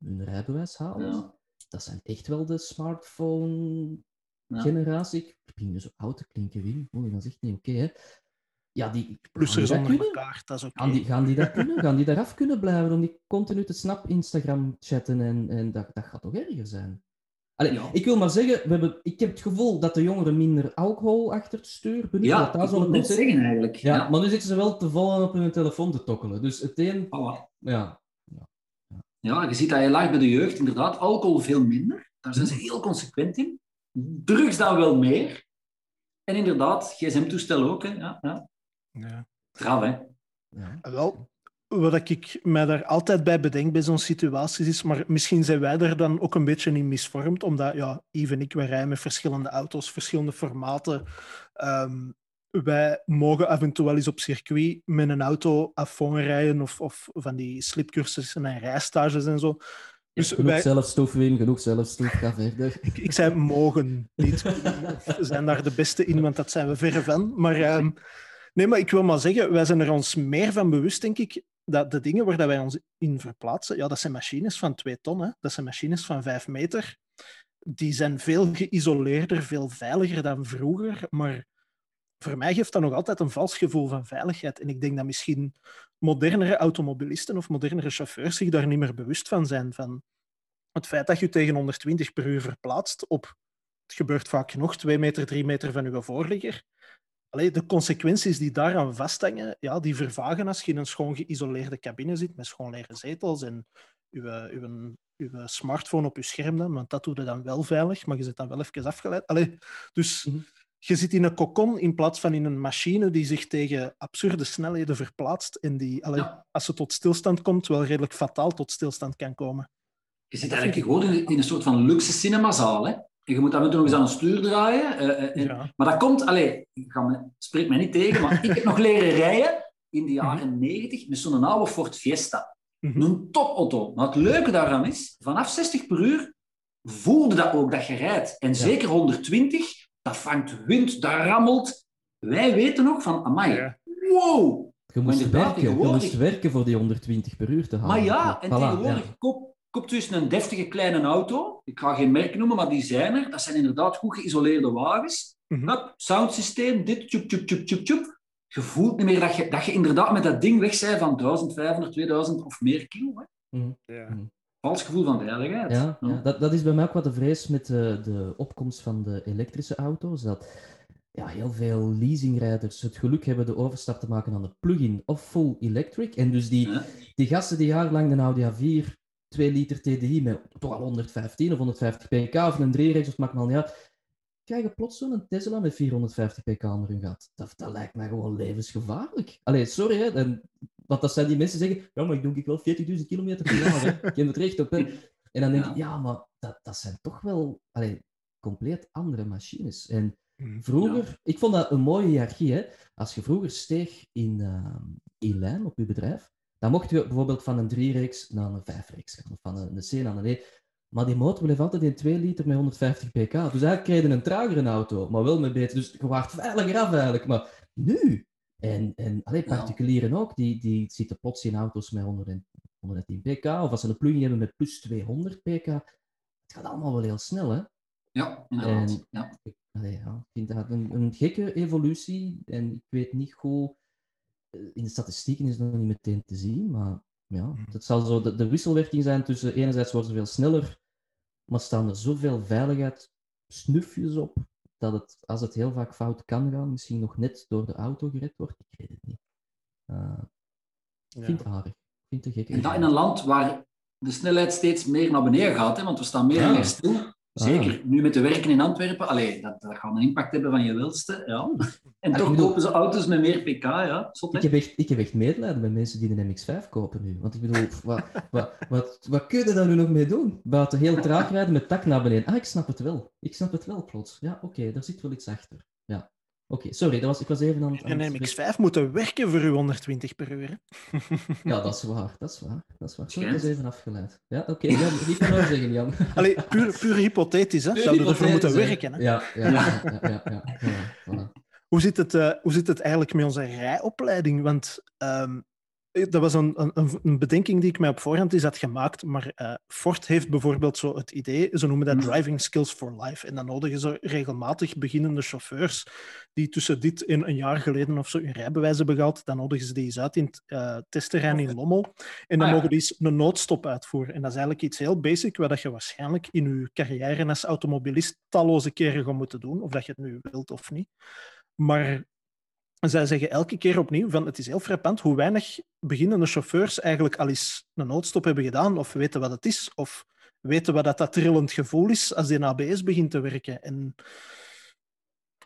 hun rijbewijs. Ja. Dat zijn echt wel de smartphone-generatie. Ja. Ik begin nu zo oud te klinken, Wim. Oei, dat is echt niet oké, hè. Ja, die... Plussers gaan die onder dat is oké. Gaan die, gaan die dat kunnen? Gaan die daaraf kunnen blijven om die continu te snap Instagram chatten en, en dat, dat gaat toch erger zijn? Allee, Ja. Ik wil maar zeggen, we hebben, ik heb het gevoel dat de jongeren minder alcohol achter het stuur benutten. Ja, dat ik wil net concept- zeggen eigenlijk. ja, Ja. maar nu zitten ze wel te vol op hun telefoon te tokkelen. Dus het een, Voilà. ja. Ja, je ziet dat heel laag bij de jeugd, inderdaad. Alcohol veel minder. Daar zijn ze heel consequent in. Drugs dan wel meer. En inderdaad, gsm-toestel ook. Hè. Ja, ja. Ja. Hè. ja. Wel, wat ik mij daar altijd bij bedenk bij zo'n situaties is, maar misschien zijn wij er dan ook een beetje in misvormd, omdat ja, Yves en ik, wij rijden met verschillende auto's, verschillende formaten. Ehm, wij mogen af en toe wel eens op circuit met een auto afon rijden of, of van die slipcursussen en rijstages en zo. Dus genoeg wij, zelfstof, Wim, genoeg zelfstof. Ga verder. ik, ik zei mogen, niet of zijn daar de beste in, want dat zijn we verre van. Maar ehm, Nee, maar ik wil maar zeggen, wij zijn er ons meer van bewust, denk ik, dat de dingen waar dat wij ons in verplaatsen, ja, dat zijn machines van twee ton, hè. dat zijn machines van vijf meter. Die zijn veel geïsoleerder, veel veiliger dan vroeger, maar voor mij geeft dat nog altijd een vals gevoel van veiligheid. En ik denk dat misschien modernere automobilisten of modernere chauffeurs zich daar niet meer bewust van zijn. Van het feit dat je tegen 120 per uur verplaatst op, het gebeurt vaak genoeg, 2 meter, 3 meter van je voorligger. Allee, de consequenties die daaraan vasthangen, ja, die vervagen als je in een schoon geïsoleerde cabine zit met schoon leren zetels en je, uw, uw smartphone op je scherm dan, want dat doe je dan wel veilig, maar je zit dan wel even afgeleid. Allee, dus Mhm. je zit in een kokon in plaats van in een machine die zich tegen absurde snelheden verplaatst en die, allee, Ja. als ze tot stilstand komt, wel redelijk fataal tot stilstand kan komen. Je zit eigenlijk gewoon in een soort van luxe cinemazaal. Hè? Je moet toe nog eens aan een stuur draaien. eh, eh, Ja. Maar dat komt, allee, me, spreek mij niet tegen, maar ik heb nog leren rijden in de jaren 90 met zo'n oude Ford Fiesta. Mhm. Een topauto. Maar het leuke daaraan is, vanaf 60 per uur voelde dat ook dat je rijdt. En zeker 120, dat vangt wind, dat rammelt. Wij weten nog van, amai, Ja. wow, Je moest, werken, je moest werken voor die 120 per uur te halen. Maar ja, en Voilà, tegenwoordig, ja. koop, koop dus een deftige kleine auto. Ik ga geen merk noemen, maar die zijn er. Dat zijn inderdaad goed geïsoleerde wagens. Mhm. Hup, soundsysteem, dit, tjoep, tjoep, tjoep, tjoep, tjoep. Je voelt niet meer dat je, dat je inderdaad met dat ding weg bent van 1500, 2000 of meer kilo. Hè. Ja. Vals gevoel van veiligheid. Ja, ja. Dat, dat is bij mij ook wat de vrees met de, de opkomst van de elektrische auto's. Dat ja, heel veel leasingrijders het geluk hebben de overstap te maken aan de plug-in of full electric. En dus die, Ja. die gasten die jarenlang een Audi A4 2 liter TDI met toch al 115 of 150 pk of een 3-reeks of maakt maar niet uit, krijgen plots zo'n Tesla met 450 pk onder hun gat. Dat, dat lijkt mij gewoon levensgevaarlijk. Allee, sorry, hè. En, want dat zijn die mensen die zeggen, ja, maar ik doe ik wel 40.000 kilometer per jaar, hè. Ik heb het recht op, hè. En dan denk ik, ja, maar dat, dat zijn toch wel allee, compleet andere machines. En Mhm. vroeger, ik vond dat een mooie hiërarchie, hè. Als je vroeger steeg in, ehm, in lijn op je bedrijf, dan mocht je bijvoorbeeld van een 3-reeks naar een 5-reeks gaan, of van een, een C naar een E. Maar die motor bleef altijd in 2 liter met 150 pk. Dus eigenlijk kreeg je een tragere auto, maar wel met beter. Dus je waart veiliger af eigenlijk. Maar nu, en, en allee, Ja. particulieren ook, die, die zitten plots in auto's met 100 en- 110 pk, of als ze een plug-in hebben met plus 200 pk. Het gaat allemaal wel heel snel, hè? Ja, inderdaad. En- Ja. Ik, allee, ja, ik vind dat een, een gekke evolutie. En ik weet niet goed. Eh, In de statistieken is het nog niet meteen te zien. Maar ja, het zal zo de, de wisselwerking zijn tussen. Enerzijds worden ze veel sneller. Maar staan er zoveel veiligheid snufjes op. Dat het, als het heel vaak fout kan gaan, misschien nog net door de auto gered wordt. Ik weet het niet. Eh, ik vind het aardig. Ik vind het een gekke En dat in een land waar de snelheid steeds meer naar beneden gaat, hè, want we staan meer en meer stil. Zeker, nu met de werken in Antwerpen, allee, dat, dat gaat een impact hebben van je welste. Ja. En Ah, toch bedoel- kopen ze auto's met meer pk, ja. Zot? Ik heb, echt, ik heb echt medelijden met mensen die een MX-5 kopen nu. Want ik bedoel, wat, wat, wat, wat kun je daar nu nog mee doen? Buiten heel traag rijden met tak naar beneden. Ah, ik snap het wel. Ik snap het wel plots. Ja, oké, daar zit wel iets achter. Ja. Oké, sorry, dat was, ik was even aan het... aan En het- MX5 moeten werken voor uw 120 per uur. hè. Ja, dat is waar. Dat is waar. Dat is waar. Sorry, ik was even afgeleid. Ja, oké. Jan, niet van nou zeggen, Jan. Allee, puur, puur hypothetisch, hè? Zouden we ervoor moeten werken. Hè? Ja, ja, ja. ja, ja, ja, ja, voilà. Hoe, zit het, eh, hoe zit het eigenlijk met onze rijopleiding? Want ehm, dat was een, een, een bedenking die ik mij op voorhand is had gemaakt. Maar eh, Ford heeft bijvoorbeeld zo het idee, ze noemen dat Mhm. driving skills for life. En dan nodigen ze regelmatig beginnende chauffeurs die tussen dit en een jaar geleden of zo hun rijbewijs hebben gehad. Dan nodigen ze die eens uit in het eh, testterrein in Lommel. En dan Ah, ja. mogen die eens een noodstop uitvoeren. En dat is eigenlijk iets heel basic, wat je waarschijnlijk in je carrière als automobilist talloze keren gaat moeten doen. Of dat je het nu wilt of niet. Maar zij zeggen elke keer opnieuw van het is heel frappant hoe weinig beginnende chauffeurs eigenlijk al eens een noodstop hebben gedaan of weten wat het is of weten wat dat, dat trillend gevoel is als die ABS begint te werken. En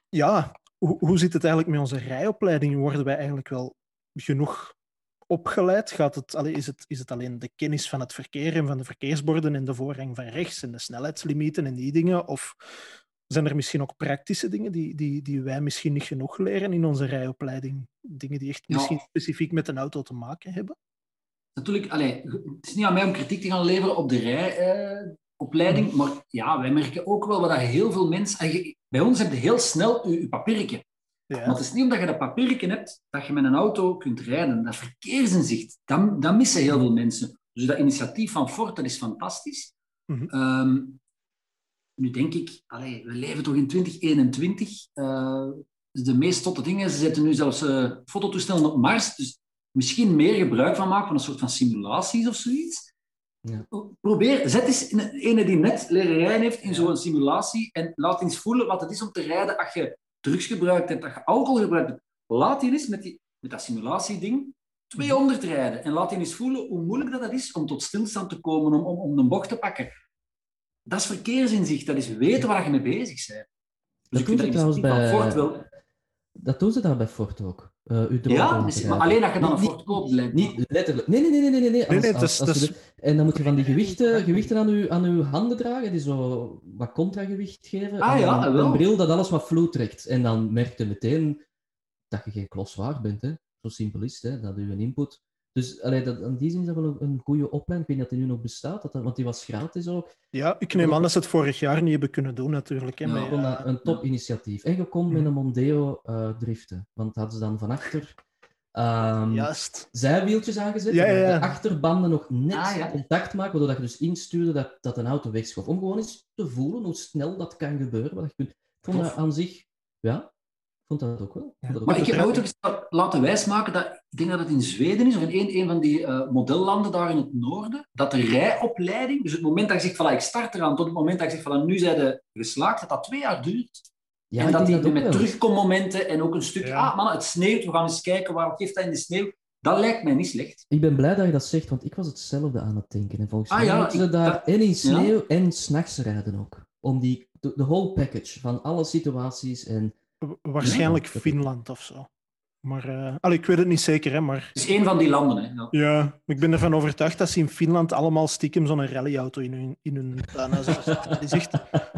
ja, hoe, zit het eigenlijk met onze rijopleiding? Worden wij eigenlijk wel genoeg opgeleid? Gaat het, is, het, is het alleen de kennis van het verkeer en van de verkeersborden en de voorrang van rechts en de snelheidslimieten en die dingen? Of zijn er misschien ook praktische dingen die, die, die wij misschien niet genoeg leren in onze rijopleiding? Dingen die echt Ja. misschien specifiek met een auto te maken hebben? Natuurlijk, allee, het is niet aan mij om kritiek te gaan leveren op de rijopleiding, maar ja, wij merken ook wel dat heel veel mensen... Bij ons heb je heel snel je, je papiertje. Ja. Maar het is niet omdat je dat papiertje hebt dat je met een auto kunt rijden. Dat verkeersinzicht, dat, dat missen heel veel mensen. Dus dat initiatief van Ford, dat is fantastisch. Mhm. Ehm, nu denk ik, allee, we leven toch in 2021. eh, de meest totte dingen, ze zetten nu zelfs eh, fototoestellen op Mars. Dus misschien meer gebruik van maken van een soort van simulaties of zoiets. Ja. Probeer, zet eens een ene die net leren rijden heeft in zo'n simulatie en laat eens voelen wat het is om te rijden als je drugs gebruikt hebt, als je alcohol gebruikt hebt. Laat die eens met, die, met dat simulatieding 200 rijden en laat die eens voelen hoe moeilijk dat, dat is om tot stilstand te komen, om, om, om een bocht te pakken. Dat is verkeersinzicht, dat is weten waar je mee bezig bent. Dus Dat ik vind van bij... Ford wel... Dat doen ze daar bij Ford ook. Eh Ja, maar alleen als je dan een Ford koopt, Niet letterlijk. Nee, nee, nee, nee, nee. nee. Nee, Als- nee, als- dat als dat En dan moet je van die gewichten, gewichten aan, je, aan uw handen dragen, die zo wat contragewicht geven. Ah en ja, dan wel. een bril dat alles wat vloed trekt. En dan merk je meteen dat je geen klos waard bent. Hè. Zo simpel is het, hè, dat je een input. Dus allee, dat, in die zin is dat wel een, een goede opleiding. Ik weet niet of die nu nog bestaat, dat, dat- want die was gratis ook. Ja, ik neem aan dat ze het vorig jaar niet hebben kunnen doen, natuurlijk. Hè, Ja. met, Ik vond dat een top-initiatief. En je kon met een Mondeo eh, driften. Want hadden ze dan van achter ehm, juist. zijwieltjes aangezet. Ja, ja. De achterbanden nog net Ah, ja. contact maken, waardoor dat je dus instuurde dat, dat een auto wegschoof. Om gewoon eens te voelen hoe snel dat kan gebeuren. Wat je kunt. Ik vond dat aan zich, ja, vond dat ook wel. Dat ook Maar ik heb ooit eens laten wijsmaken dat, ik denk dat het in Zweden is, of in een, een van die eh, modellanden daar in het noorden, dat de rijopleiding, dus het moment dat je zegt van ik start eraan, tot het moment dat je zegt van nu zijn de geslaagd, dat dat twee jaar duurt. ja, en dat die dat ook met wel. terugkommomenten en ook een stuk, Ja. ah man, het sneeuwt, we gaan eens kijken, waarom geeft dat in de sneeuw? Dat lijkt mij niet slecht. Ik ben blij dat je dat zegt, want ik was hetzelfde aan het denken. En volgens Ah, mij ja, moeten ze daar dat- en in sneeuw en s'nachts rijden ook. Om die, de, de whole package van alle situaties en... Wa- Waarschijnlijk Ja, Finland of zo. Maar uh, allee, ik weet het niet zeker, hè, maar Het is één van die landen. Hè. Ja. ja, ik ben ervan overtuigd dat ze in Finland allemaal stiekem zo'n rallyauto in hun, in hun tuin. Dat is echt,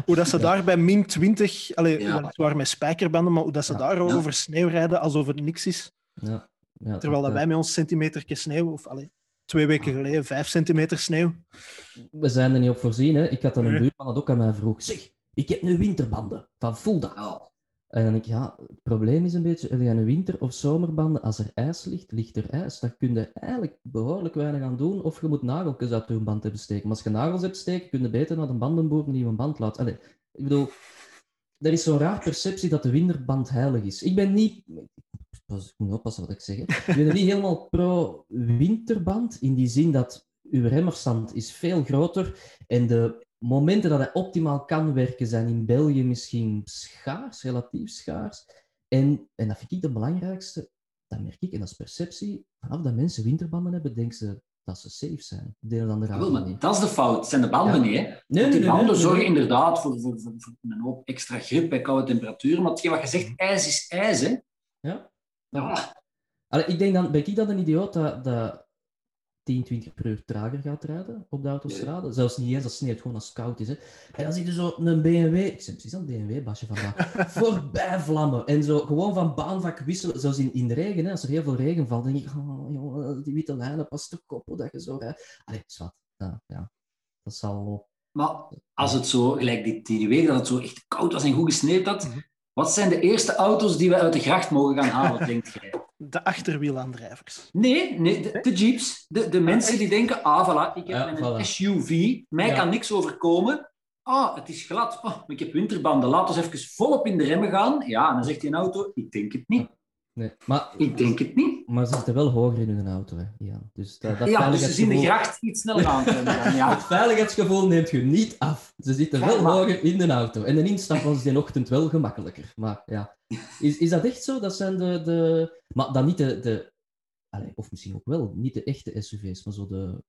hoe dat ze Ja. daar bij min 20, allee, Ja. weliswaar met spijkerbanden, maar hoe dat ze Ja. daar Ja. over sneeuw rijden alsof het niks is. Ja, ja, Terwijl dat wij met ons centimeter sneeuw, of allee, twee weken geleden vijf centimeter sneeuw. We zijn er niet op voorzien. Hè. Ik had dan een Nee. buurman dat ook aan mij vroeg. Zeg, ik heb nu winterbanden van Fulda. En dan denk ik, ja, het probleem is een beetje, heb je een winter- of zomerbanden, als er ijs ligt, ligt er ijs. Daar kun je eigenlijk behoorlijk weinig aan doen, of je moet nageltjes uit je band hebben steken. Maar als je nagels hebt steken, kun je beter naar de bandenboer een nieuwe band laten. Allee, ik bedoel, er is zo'n raar perceptie dat de winterband heilig is. Ik ben niet, ik moet oppassen wat ik zeg, ik ben niet helemaal pro-winterband, in die zin dat uw remmerstand is veel groter en de momenten dat hij optimaal kan werken zijn in België misschien schaars, relatief schaars. En, en dat vind ik de belangrijkste, dat merk ik, en dat is perceptie. Vanaf dat mensen winterbanden hebben, denken ze dat ze safe zijn. De andere Wel, raad maar dat is de fout. Het zijn de banden Ja. niet. Hè. Nee, nee, die nee, banden zorgen inderdaad voor, voor, voor, voor een hoop extra grip bij koude temperaturen. Maar hetgeen wat je zegt, ijs is ijs. Hè. Ja. Ja. Allee, ik denk dan, ben ik dan een idioot dat, dat 10, 20 per uur trager gaat rijden op de autostrade? Zelfs niet eens als het sneeuwt, gewoon als het koud is. Hè. En dan zie je zo een BMW, ik zeg precies een BMW-basje vandaag, voorbij vlammen. En zo gewoon van baanvak wisselen, zelfs in, in de regen, hè, als er heel veel regen valt, denk ik, oh, jongen, die witte lijnen, pas te koppel dat je zo rijdt. Allee, zwart. Ja, ja. Dat zal... Maar als het zo, gelijk die, die week dat het zo echt koud was en goed gesneeuwd had, Mhm. wat zijn de eerste auto's die we uit de gracht mogen gaan halen, denkt jij? De achterwielaandrijvers. Nee, nee de, de jeeps. De, de mensen die denken, ah, voilà, ik heb Ja, voilà. SUV, mij Ja. kan niks overkomen. Ah, het is glad. Oh, maar ik heb winterbanden. Laat ons even volop in de remmen gaan. Ja, en dan zegt die een auto, ik denk het niet. Nee. Maar, Ik denk het niet. maar ze zitten wel hoger in hun auto, hè, Jan. Dus dat, dat Ja, dus ze zien de veiligheidsgevoel- gracht iets sneller aankomen. dan, Het Ja. veiligheidsgevoel neemt je niet af. Ze zitten wel Ja, maar- hoger in de auto. En de instap was die ochtend wel gemakkelijker. Maar ja, is, is dat echt zo? Dat zijn de... de... Maar dan niet de... de... Allee, of misschien ook wel, niet de echte SUV's, maar zo de,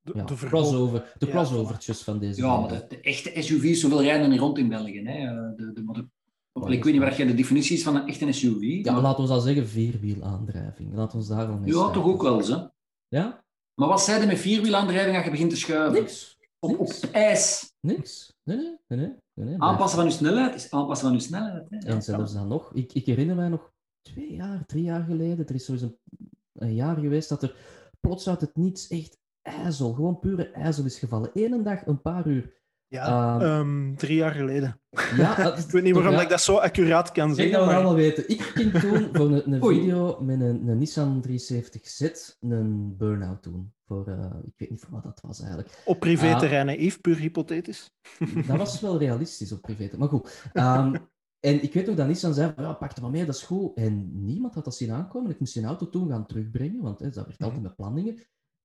De, ja, crossover, de Ja, crossovertjes van deze Ja, maar de, de echte SUV's, zoveel rijden er niet rond in België. Hè. Eh, De, de, maar de- ik weet niet wat jij de definitie is van een echte SUV. Ja, maar- laten we al zeggen vierwielaandrijving. Laten we ons daar mee ja, starten. toch ook wel eens. Hè. Ja? Maar wat zei je met vierwielaandrijving als je begint te schuiven? Niks. Op, op ijs. Niks. Nee, nee, nee. nee, nee, nee. Aanpassen van je snelheid is aanpassen van je snelheid. Hè. En zelfs dan nog, ik, ik herinner mij nog twee jaar, drie jaar geleden, er is sowieso een, een jaar geweest dat er plots uit het niets echt ijzel, gewoon pure ijzel is gevallen. Eén dag, een paar uur, Ja, Ehm, ehm, drie jaar geleden. Ja, dat- Ik weet niet waarom ja, ik dat zo accuraat kan Ik zeggen. dat we het Maar... allemaal weten. Ik ging toen voor een, een video met een, een Nissan 370Z een burn-out doen. Voor, eh, ik weet niet voor wat dat was eigenlijk. Op privéterreinen, Yves, puur hypothetisch. Dat was wel realistisch op privé. Maar goed. Ehm, en ik weet nog dat Nissan zei, van, ja, pak er maar mee, dat is goed. En niemand had dat zien aankomen. Ik moest die auto toen gaan terugbrengen, want hè, dat werd altijd met planningen.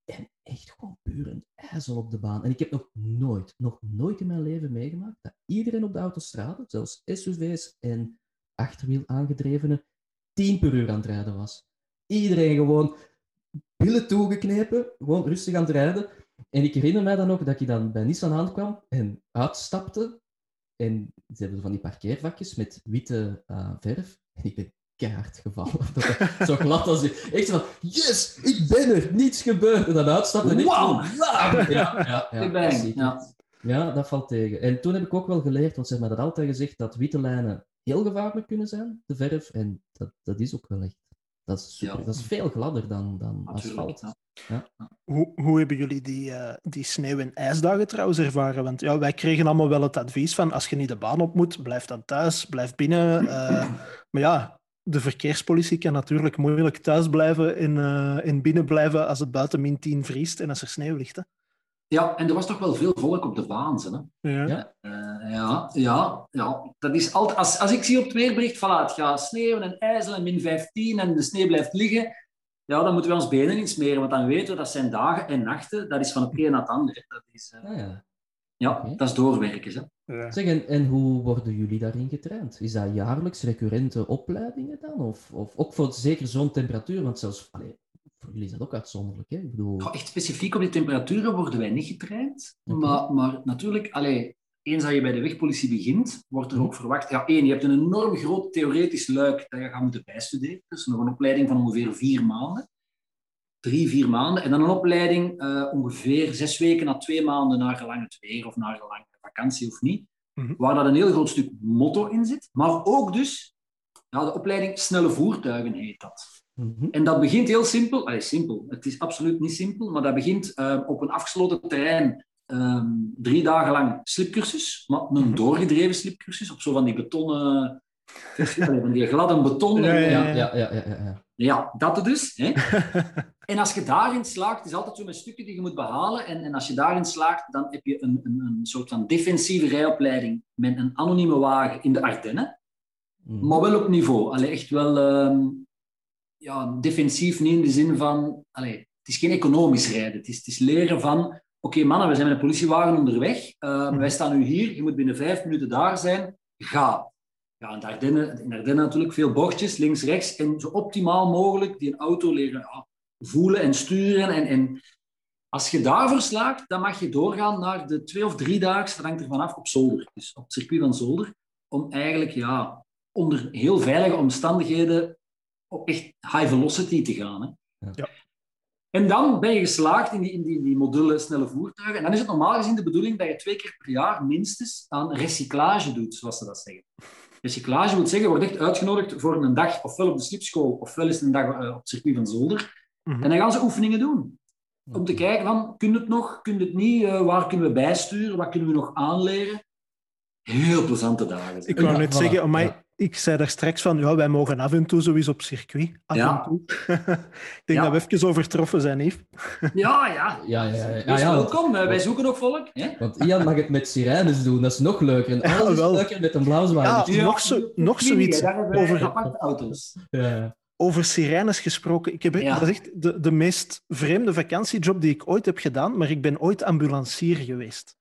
En echt gewoon puur een ijzel op de baan. En ik heb nog nooit, nog nooit in mijn leven meegemaakt dat iedereen op de autostrade, zelfs SUV's en achterwiel aangedrevenen, 10 per uur aan het rijden was. Iedereen gewoon billen toegeknepen, gewoon rustig aan het rijden. En ik herinner mij dan nog dat ik dan bij Nissan aankwam en uitstapte. En ze hebben van die parkeervakjes met witte eh, verf. En ik keihard gevallen. Zo glad als ik. Ik zei van, yes, ik ben er, niets gebeurd. En dan uitstappen en ik wauw. Ja, ja, ja, Ik ben, precies. ja. Ja, dat valt tegen. En toen heb ik ook wel geleerd, want ze hebben dat altijd gezegd, dat witte lijnen heel gevaarlijk kunnen zijn, de verf. En dat, dat is ook wel echt. Dat is, super, Ja. dat is veel gladder dan, dan asfalt. ja. Hoe, hoe hebben jullie die, eh, die sneeuw- en ijsdagen trouwens ervaren? Want ja, wij kregen allemaal wel het advies van als je niet de baan op moet, blijf dan thuis, blijf binnen. eh, maar ja, de verkeerspolitie kan natuurlijk moeilijk thuis blijven en, eh, en binnen blijven als het buiten min 10 vriest en als er sneeuw ligt. Hè? ja, en er was toch wel veel volk op de baan. Hè? Ja. Ja. Eh, ja, ja, ja, dat is altijd... Als, als ik zie op het weerbericht, voilà, het gaat sneeuwen en ijzelen en min 15 en de sneeuw blijft liggen, ja, dan moeten we ons benen insmeren, want dan weten we dat zijn dagen en nachten, dat is van het een naar het ander. Dat is, eh, Ah, ja. Ja, dat is doorwerken. Hè. Ja. Zeg, en, en hoe worden jullie daarin getraind? Is dat jaarlijks recurrente opleidingen dan? Of, of ook voor zeker zo'n temperatuur? Want zelfs, allee, voor jullie is dat ook uitzonderlijk, hè? Ik bedoel... Goh, echt specifiek op die temperaturen worden wij niet getraind. Maar, maar natuurlijk, allee, eens dat je bij de wegpolitie begint, wordt er Mhm. ook verwacht... Ja, één, je hebt een enorm groot theoretisch luik dat je gaat moeten bijstuderen. Dus nog een opleiding van ongeveer vier maanden. Drie, vier maanden. En dan een opleiding eh, ongeveer zes weken na twee maanden naar gelang het weer of naar gelang de vakantie of niet. Mhm. Waar dat een heel groot stuk motto in zit. Maar ook dus ja, de opleiding snelle voertuigen heet dat. Mhm. En dat begint heel simpel. Allee, simpel. Het is absoluut niet simpel, maar dat begint eh, op een afgesloten terrein. ehm, drie dagen lang slipcursus, maar een Mhm. doorgedreven slipcursus op zo van die betonnen, van die gladde beton. Ja, Ja, ja, ja, ja, ja, ja. ja, dat dus. Hè? En als je daarin slaagt, het is altijd zo met stukken die je moet behalen. En, en als je daarin slaagt, dan heb je een, een, een soort van defensieve rijopleiding met een anonieme wagen in de Ardennen. Mhm. Maar wel op niveau. Allee, echt wel ehm, ja, defensief, niet in de zin van... Allee, het is geen economisch rijden. Het is, het is leren van... Oké mannen, we zijn met een politiewagen onderweg. Ehm, Wij staan nu hier. Je moet binnen vijf minuten daar zijn. Ga. Ja, in de Ardennen, in de Ardennen natuurlijk veel bochtjes, links, rechts. En zo optimaal mogelijk die een auto leren ja, voelen en sturen. En, en als je daarvoor slaagt, dan mag je doorgaan naar de twee of drie dagen, dat hangt ervan af, op zolder. Dus op het circuit van zolder. Om eigenlijk ja, onder heel veilige omstandigheden op echt high velocity te gaan. Hè. Ja. En dan ben je geslaagd in die, in, die, in die module snelle voertuigen. En dan is het normaal gezien de bedoeling dat je twee keer per jaar minstens aan recyclage doet, zoals ze dat zeggen. Recyclage wil zeggen, je wordt echt uitgenodigd voor een dag, ofwel op de slipschool, ofwel is het een dag eh, op het circuit van Zolder. Mhm. En dan gaan ze oefeningen doen. Om te kijken van, kun je het nog, kun je het niet, eh, waar kunnen we bijsturen, wat kunnen we nog aanleren. Heel plezante dagen. Ik wou Ja, net voilà, zeggen, amai, ja. ik zei daar straks van, ja, wij mogen af en toe sowieso op circuit. Af Ja. en toe. ik denk Ja. dat we even overtroffen zijn, Yves. Ja, ja. Ja, ja, ja. ja, Dus ja, want, welkom, eh, wij zoeken nog volk. Hè? want Ian mag het met sirenes doen, dat is nog leuker. En alles Ja, is wel. leuker met een blauwzwaai. Ja, nog zo- nog zoiets Daar hebben wij over- aparte auto's. Ja. Over sirenes gesproken. Ik heb, Ja. Dat is echt de, de meest vreemde vakantiejob die ik ooit heb gedaan, maar ik ben ooit ambulancier geweest.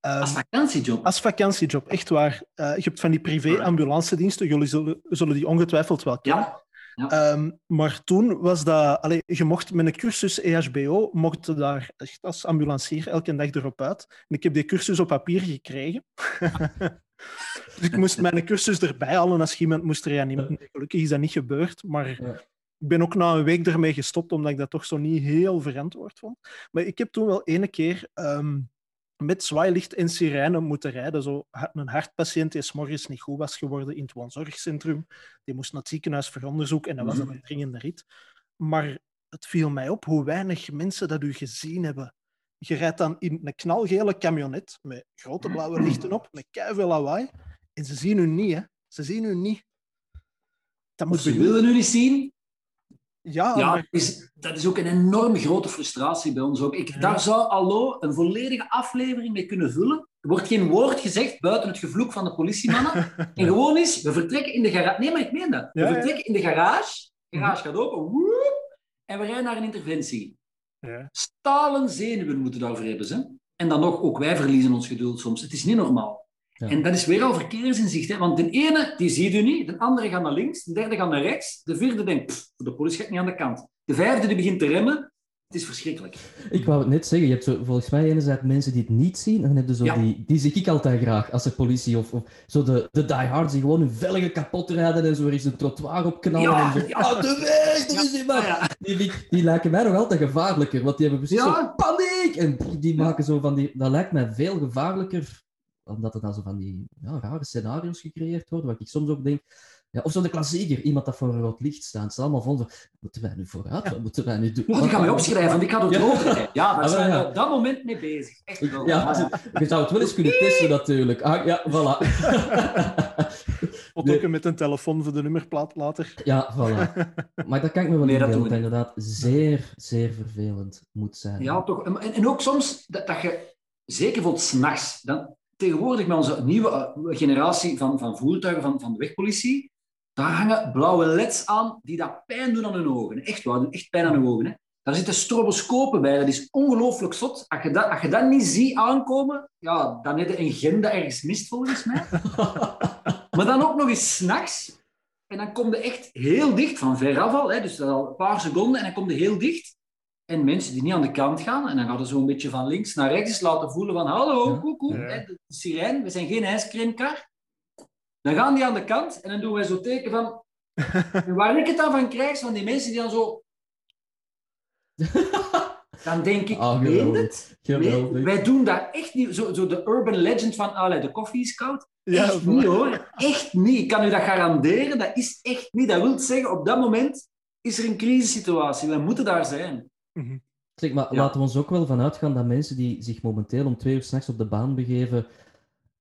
Ehm, Als vakantiejob. als vakantiejob, echt waar. Eh, je hebt van die privé-ambulancediensten, jullie zullen, zullen die ongetwijfeld wel kennen. Ja. Ehm, maar toen was dat... Allee, je mocht met een cursus EHBO, mocht je daar echt als ambulancier elke dag erop uit. En ik heb die cursus op papier gekregen. dus ik moest mijn cursus erbij halen als iemand moest reanimeren. Gelukkig is dat niet gebeurd, maar Ja. ik ben ook na een week ermee gestopt, omdat ik dat toch zo niet heel verantwoord vond. Maar ik heb toen wel ene keer ehm, met zwaailicht en sirene moeten rijden. Zo een hartpatiënt die morgens niet goed was geworden in het woonzorgcentrum. Die moest naar het ziekenhuis voor onderzoek en dat was dan een dringende rit. Maar het viel mij op hoe weinig mensen dat u gezien hebben. Je rijdt dan in een knalgele camionet met grote blauwe lichten op, met veel lawaai. En ze zien u niet, hè. Ze zien u niet. Dat moet Ze bij- willen u niet zien. Ja, Ja, maar- is, dat is ook een enorm grote frustratie bij ons ook. Ik, Ja. Daar zou Allo een volledige aflevering mee kunnen vullen. Er wordt geen woord gezegd buiten het gevloek van de politiemannen. En gewoon is, we vertrekken in de garage. Nee, maar ik meen dat. We ja. vertrekken in de garage. De garage gaat open. woep, en we rijden naar een interventie. Ja. Stalen zenuwen moeten daarvoor hebben ze. En dan nog, ook wij verliezen ons geduld soms. Het is niet normaal. Ja. En dat is weer al verkeersinzicht. Hè? Want de ene, die ziet u niet. De andere gaat naar links. De derde gaat naar rechts. De vierde denkt, pff, de politie gaat niet aan de kant. De vijfde die begint te remmen. Het is verschrikkelijk. Ik wou het net zeggen, je hebt zo, volgens mij enerzijds mensen die het niet zien, en dan heb je zo Ja. die, die zie ik altijd graag als er politie of, of zo de, de diehards die gewoon hun velgen kapot rijden en zo er is een trottoir op knallen Ja, en zo, ja. "Ah, de weg, er is iemand. Die, die, lijken mij nog altijd gevaarlijker, want die hebben precies Ja. zo paniek en die maken zo van die, dat lijkt mij veel gevaarlijker, omdat er dan zo van die ja, rare scenario's gecreëerd worden, wat ik soms ook denk, ja, of zo de klassieker, iemand dat voor een rood licht staat, ze allemaal van zo, moeten wij nu vooruit, wat moeten wij nu doen? Oh, die gaan mij opschrijven, want ik ga het rijden. Ja, daar Ah, zijn we ja. op dat moment mee bezig. Echt wel. Ja, ja. je zou het wel eens kunnen testen natuurlijk. Ah, ja, voilà. Wat Nee. ook met een telefoon voor de nummerplaat later. Ja, voilà. Maar dat kan ik me wel Nee, dat inderdaad zeer, zeer vervelend moet zijn. Ja, toch. En, en ook soms dat, dat je, zeker voor s'nachts, dan tegenwoordig met onze nieuwe eh, generatie van, van voertuigen van, van de wegpolitie, daar hangen blauwe leds aan die dat pijn doen aan hun ogen. Echt waar, doen echt pijn aan hun ogen. Hè. Daar zitten stroboscopen bij, dat is ongelooflijk zot. Als je, dat, als je dat niet ziet aankomen, ja, dan heb je een gen dat ergens mist, volgens mij. Maar dan ook nog eens s'nachts. En dan kom je echt heel dicht, van veraf al, hè, dus dat al een paar seconden, en dan kom je heel dicht. En mensen die niet aan de kant gaan, en dan gaan ze zo een beetje van links naar rechts laten voelen van hallo, Ja. koek, koek, Ja. de sirene, we zijn geen ijscreamkar. Dan gaan die aan de kant en dan doen wij zo teken van... En waar ik het dan van krijg, zijn die mensen die dan zo... Dan denk ik, Ah, meen het? Wij doen dat echt niet. Zo, zo de urban legend van, allee, de koffie is koud. Ja, echt niet hoor. Echt niet. Ik kan u dat garanderen. Dat is echt niet. Dat wil zeggen, op dat moment is er een crisissituatie. Wij moeten daar zijn. Zeg, maar Ja. laten we ons ook wel van uitgaan dat mensen die zich momenteel om twee uur s'nachts op de baan begeven,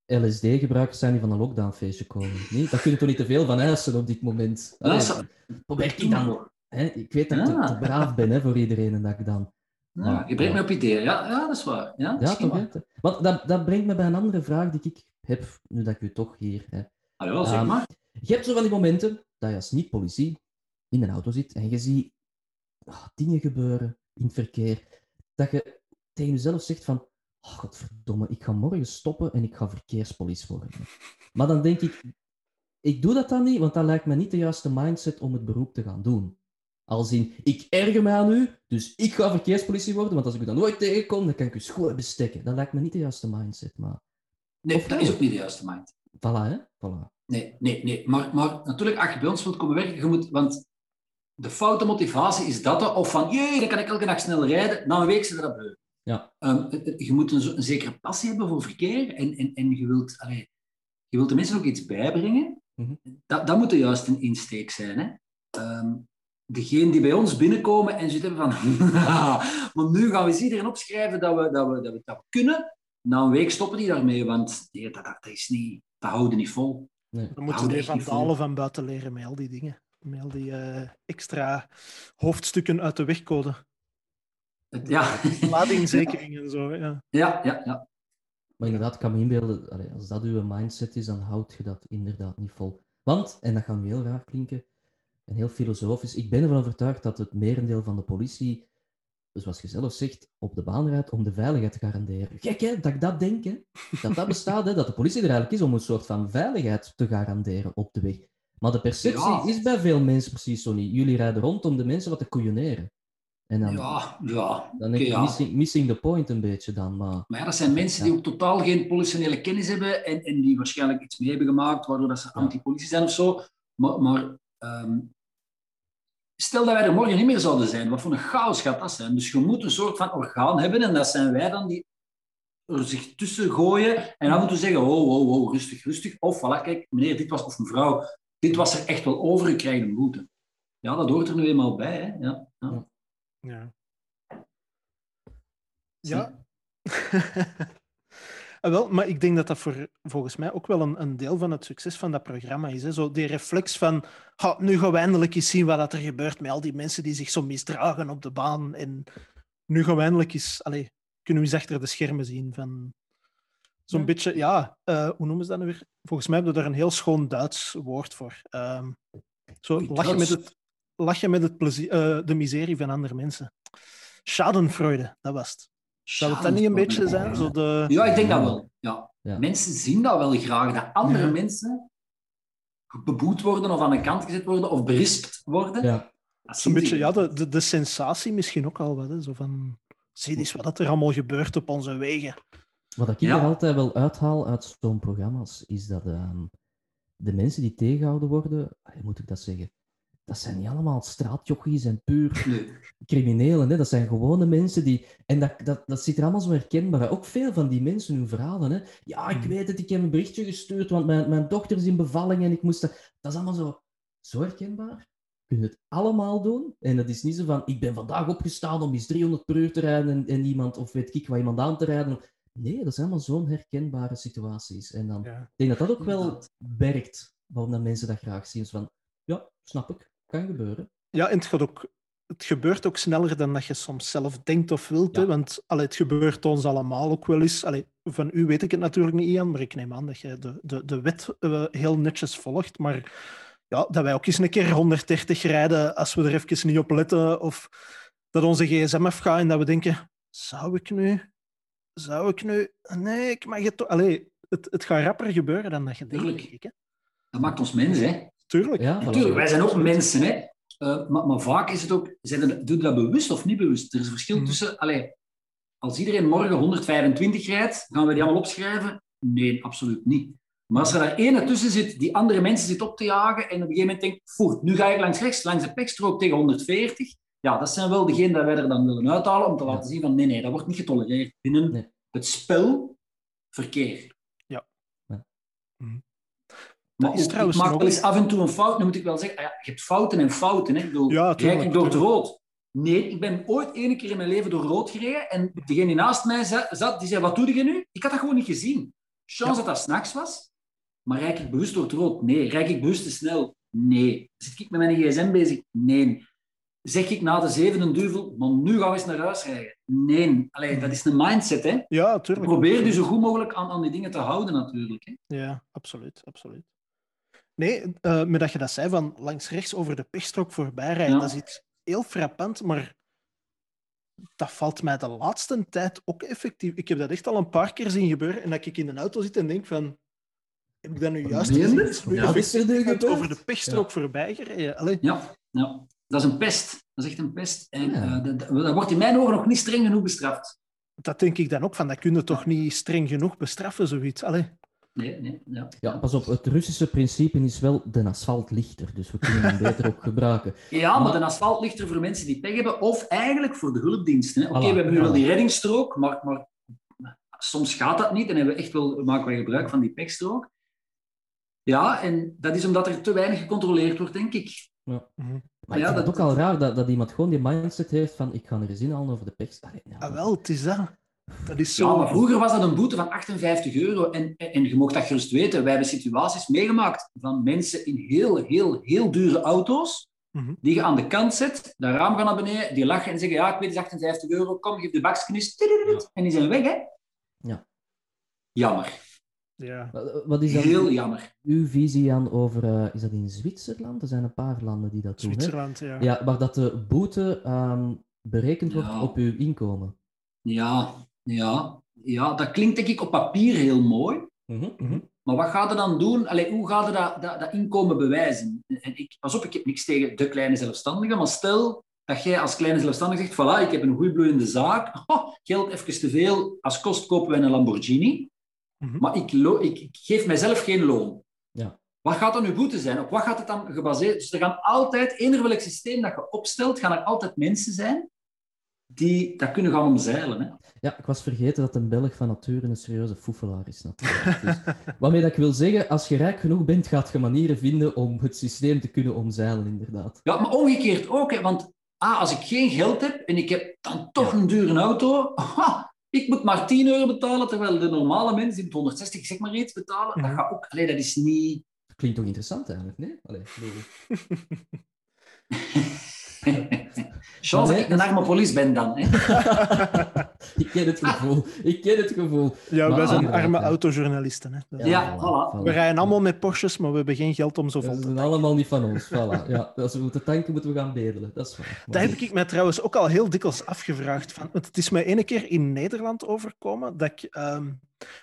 LSD-gebruikers zijn die van een lockdownfeestje komen. Nee, daar kun je toch niet te veel van eisen op dit moment. Ja, Allee, zo- probeer ik dan... Hè, ik weet dat ik te, Ja. te braaf ben hè, voor iedereen en dat ik dan... Ja, je brengt me op ideeën. Ja, ja, dat is waar. Ja, dat Ja, toch? waar. Want dat, dat brengt me bij een andere vraag die ik heb, nu dat ik u toch hier heb. Ah, ja, zeg Ehm, maar. Je hebt zo van die momenten dat je als niet-politie in een auto zit en je ziet ah, dingen gebeuren in het verkeer, dat je tegen jezelf zegt van, oh, godverdomme, ik ga morgen stoppen en ik ga verkeerspolice worden. Maar dan denk ik, ik doe dat dan niet, want dat lijkt me niet de juiste mindset om het beroep te gaan doen. Als in, ik erger me aan u, dus ik ga verkeerspolitie worden, want als ik u dan nooit tegenkom, dan kan ik u schoon bestekken. Dat lijkt me niet de juiste mindset, maar Nee, of dat is ook niet de juiste mind. voilà, hè. Voilà. Nee, nee, nee. Maar, maar natuurlijk, als je bij ons wilt komen werken, je moet... Want de foute motivatie is dat, of van, jee, dan kan ik elke dag snel rijden. Na een week zit er dat beu. Ja. Ehm, het- het- je moet een, een zekere passie hebben voor verkeer en, en, en je, wilt, allee, je wilt de mensen ook iets bijbrengen. Mhm. dat, dat moet de juiste insteek zijn. Hè? Ehm, degene die bij ons binnenkomen en zoiets hebben van... maar nu gaan we eens iedereen opschrijven dat we, dat, we, dat, we, dat we kunnen. Na een week stoppen die daarmee, want nee, dat, dat, is niet, dat houden niet vol. Nee. Dan moeten echt van dalen van buiten leren met al die dingen. Met al die eh, extra hoofdstukken uit de wegcode. Het- ja. Ladingzekering en zo. Ja. ja, ja, ja. Maar inderdaad, ik kan me inbeelden, als dat uw mindset is, dan houd je dat inderdaad niet vol. Want, en dat gaat nu heel raar klinken, en heel filosofisch, ik ben ervan overtuigd dat het merendeel van de politie, zoals je zelf zegt, op de baan rijdt om de veiligheid te garanderen. Gek hè, dat ik dat denk, hè? dat dat bestaat, hè? dat de politie er eigenlijk is om een soort van veiligheid te garanderen op de weg. Maar de perceptie Ja. is bij veel mensen precies zo niet. Jullie rijden rond om de mensen wat te koeioneren. En dan, Ja, ja. dan denk ik, ja. missing, missing the point een beetje dan, maar... Maar ja, dat zijn mensen die ook totaal geen politionele kennis hebben en, en die waarschijnlijk iets mee hebben gemaakt waardoor dat ze Ja. anti-politie zijn of zo. Maar, maar ehm, stel dat wij er morgen niet meer zouden zijn, wat voor een chaos gaat dat zijn? Dus je moet een soort van orgaan hebben en dat zijn wij dan die er zich tussen gooien en af en toe zeggen, oh, oh, oh, rustig, rustig. Of, voilà, kijk, meneer, dit was, of mevrouw, dit was er echt wel over, je krijgt een boete. Ja, dat hoort er nu eenmaal bij. Hè? Ja, ja. Ja. Ja, Ah, wel, maar ik denk dat dat voor, volgens mij ook wel een, een deel van het succes van dat programma is. Hè? Zo die reflex van, "Ha, nu gaan we eindelijk eens zien wat dat er gebeurt met al die mensen die zich zo misdragen op de baan. En nu gaan we eindelijk eens, allee, kunnen we eens achter de schermen zien van zo'n Ja. beetje, ja, eh, hoe noemen ze dat nu weer? Volgens mij hebben we daar een heel schoon Duits woord voor. Ehm, zo lachen met, Duits. Het, lachen met het plezier, eh, de miserie van andere mensen. Schadenfreude, dat was het. Zou het dan niet een beetje zijn? Zo de... Ja, ik denk dat wel. Ja. Ja. Mensen zien dat wel graag, dat andere Ja. mensen beboet worden of aan de kant gezet worden of berispt worden. Ja. Dat zien beetje, ja, de, de, de sensatie misschien ook al wat. Hè? Zo van, zie eens wat er allemaal gebeurt op onze wegen. Wat ik Ja. er altijd wel uithaal uit zo'n programma's, is dat ehm, de mensen die tegengehouden worden, hoe moet ik dat zeggen? Dat zijn niet allemaal straatjochies en puur Nee. criminelen. Hè? Dat zijn gewone mensen die. En dat, dat, dat zit er allemaal zo herkenbaar. uit. Ook veel van die mensen, hun verhalen. Hè? Ja, ik Mhm. weet het, ik heb een berichtje gestuurd, want mijn, mijn dochter is in bevalling en ik moest. Dat, dat is allemaal zo, zo herkenbaar. Kun je het allemaal doen? En dat is niet zo van: ik ben vandaag opgestaan om eens 300 per uur te rijden en, en iemand, of weet ik wat, iemand aan te rijden. Nee, dat zijn allemaal zo'n herkenbare situaties. En dan, Ja. ik denk dat dat ook wel werkt, waarom dat mensen dat graag zien. Van, ja, snap ik, kan gebeuren. Ja, en het, gaat ook, het gebeurt ook sneller dan dat je soms zelf denkt of wilt. Hè? Want allee, het gebeurt ons allemaal ook wel eens. Allee, van u weet ik het natuurlijk niet, Ian, maar ik neem aan dat je de, de, de wet eh, heel netjes volgt. Maar ja, dat wij ook eens een keer 130 rijden als we er even niet op letten. Of dat onze gsm afgaat en dat we denken, zou ik nu... Zou ik nu... Nee, ik mag het toch... Allee, het, het gaat rapper gebeuren dan dat je denkt, Tuurlijk. Dat maakt ons mens, hè. Tuurlijk. Ja, voilà. Natuurlijk, wij zijn ook mensen, hè. Eh, maar, maar vaak is het ook, zijn er, doe je dat bewust of niet bewust? Er is een verschil Mhm. tussen, allee, als iedereen morgen 125 rijdt, gaan we die allemaal opschrijven? Nee, absoluut niet. Maar als er daar ene tussen zit die andere mensen zit op te jagen en op een gegeven moment denkt, voer, nu ga ik langs rechts, langs de pechstrook tegen 140, ja, dat zijn wel degenen die wij er dan willen uithalen om te laten zien van nee, nee, dat wordt niet getolereerd binnen Nee. het spel verkeer. Ja. Ja. Mhm. Maar Dat is ook, trouwens ik maak wel eens- af en toe een fout. Nu moet ik wel zeggen, ah ja, je hebt fouten en fouten. Hè. Ik bedoel, Ja, rijd tuurlijk, ik door het rood? Nee, ik ben ooit één keer in mijn leven door rood gereden en degene die naast mij za- zat, die zei, wat doe je nu? Ik had dat gewoon niet gezien. Chance Ja. dat dat s'nachts was. Maar rijd ik bewust door het rood? Nee. Rijd ik bewust te snel? Nee. Zit ik met mijn gsm bezig? Nee. Zeg ik na de zevende duvel, maar nu gaan we eens naar huis rijden? Nee. Allee, dat is een mindset, hè. Ja, tuurlijk. Probeer je zo goed mogelijk aan, aan die dingen te houden, natuurlijk. Hè. Ja, absoluut, absoluut. Nee, eh, met dat je dat zei van langs rechts over de pechstrook voorbij rijden, Ja. dat is iets heel frappant, maar dat valt mij de laatste tijd ook effectief. Ik heb dat echt al een paar keer zien gebeuren en dat ik in een auto zit en denk van, heb ik dat nu juist gezien? Ja, dat is er over de pechstrook voorbij gereden? Allee, Ja, ja, dat is een pest. Dat is echt een pest. En eh, dat, dat- dat wordt in mijn ogen nog niet streng genoeg bestraft. dat denk ik dan ook van, dat kun je toch niet streng genoeg bestraffen, zoiets. Allee. Nee, nee, ja. Ja, pas op, het Russische principe is wel de asfalt lichter, dus we kunnen hem beter ook gebruiken. Ja, maar Maar- de asfalt ligt er voor mensen die pech hebben, of eigenlijk voor de hulpdiensten. hè. Oké, Voilà, we hebben nu wel die reddingsstrook, maar, maar soms gaat dat niet en hebben we echt wel, maken wij gebruik van die pechstrook. Ja, en dat is omdat er te weinig gecontroleerd wordt, denk ik. Maar Ja, ik vind het dat- ook al raar dat, dat iemand gewoon die mindset heeft van ik ga er eens inhalen over de. Allee, ja, Ah, wel, het is dat. Dat is zo... Ja, maar vroeger was dat een boete van 58 euro. En, en, en je mocht dat gerust weten. Wij hebben situaties meegemaakt van mensen in heel, heel, heel dure auto's. Mhm. Die je aan de kant zet, dat raam gaat naar beneden, die lachen en zeggen: Ja, ik weet het is 58 euro, kom, geef de baksknis. En die zijn weg, hè? Ja. Jammer. Ja. Wat- is dan Heel jammer. uw visie aan over, eh, is dat in Zwitserland? Er zijn een paar landen die dat doen. Hè? Zwitserland, ja. Ja, waar dat de boete ehm, berekend wordt Ja. op uw inkomen. Ja, ja, ja, dat klinkt denk ik op papier heel mooi. Mhm. Maar wat gaat er dan doen? Allee, hoe gaat er dat, dat, dat inkomen bewijzen? En ik, pas op, ik heb niks tegen de kleine zelfstandigen, maar stel dat jij als kleine zelfstandige zegt, voilà, ik heb een groeibloeiende zaak, oh, geld even te veel, als kost kopen wij een Lamborghini, Mhm. maar ik, ik geef mijzelf geen loon. Ja. Wat gaat dan uw boete zijn? Op wat gaat het dan gebaseerd? Dus er gaan altijd, eender welk systeem dat je opstelt, gaan er altijd mensen zijn die dat kunnen gaan omzeilen. Hè? Ja, ik was vergeten dat een Belg van nature een serieuze foefelaar is natuurlijk. Dus, waarmee dat ik wil zeggen, als je rijk genoeg bent, gaat je manieren vinden om het systeem te kunnen omzeilen, inderdaad. Ja, maar omgekeerd ook. Hè, want ah, als ik geen geld heb en ik heb dan toch een dure auto, aha, ik moet maar 10 euro betalen, terwijl de normale mensen die 160, zeg maar iets, betalen. Dat Mhm. gaat ook... Allee, dat is niet... Klinkt toch interessant eigenlijk, nee? Allee, ik nee, ik een arme police ben dan. Hè. ik ken het gevoel. Ik ken het gevoel. Ja, wij Maar- zijn Ja, arme ja. autojournalisten. Hè. Dat- Ja, voilà. We rijden allemaal met Porsches, maar we hebben geen geld om zo vol Dat te zijn allemaal niet van ons. Voilà. Ja, als we moeten tanken, moeten we gaan bedelen. Dat is waar. Dat heb ik mij trouwens ook al heel dikwijls afgevraagd. Van, want het is mij ene keer in Nederland overkomen dat ik... ehm,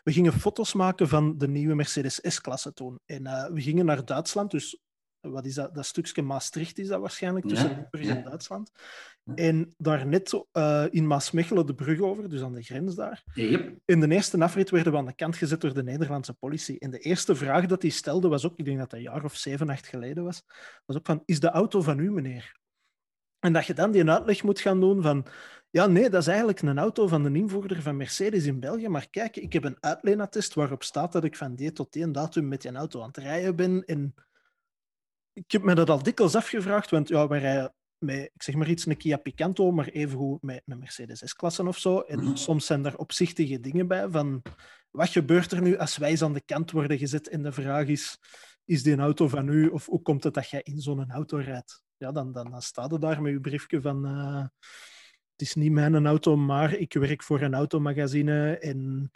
we gingen foto's maken van de nieuwe Mercedes S-klasse toen. En eh, we gingen naar Duitsland, dus wat is dat? Dat stukje Maastricht is dat waarschijnlijk, tussen Ja, Limburg ja. en Duitsland. En daar net eh, in Maasmechelen de brug over, dus aan de grens daar. Yep. In de eerste afrit werden we aan de kant gezet door de Nederlandse politie. En de eerste vraag dat hij stelde was ook, ik denk dat dat een jaar of zeven, acht geleden was, was ook van, is de auto van u, meneer? En dat je dan die uitleg moet gaan doen van, ja, nee, dat is eigenlijk een auto van de invoerder van Mercedes in België, maar kijk, ik heb een uitleenattest waarop staat dat ik van die tot die datum met die auto aan het rijden ben. En ik heb me dat al dikwijls afgevraagd, want ja, wij rijden met, ik zeg maar iets, een Kia Picanto, maar evengoed met een Mercedes S-klasse of zo. En Mhm. soms zijn daar opzichtige dingen bij van, wat gebeurt er nu als wij eens aan de kant worden gezet en de vraag is, is die een auto van u of hoe komt het dat jij in zo'n auto rijdt? Ja, dan, dan, dan staat er daar met je briefje van, eh, het is niet mijn auto, maar ik werk voor een automagazine en...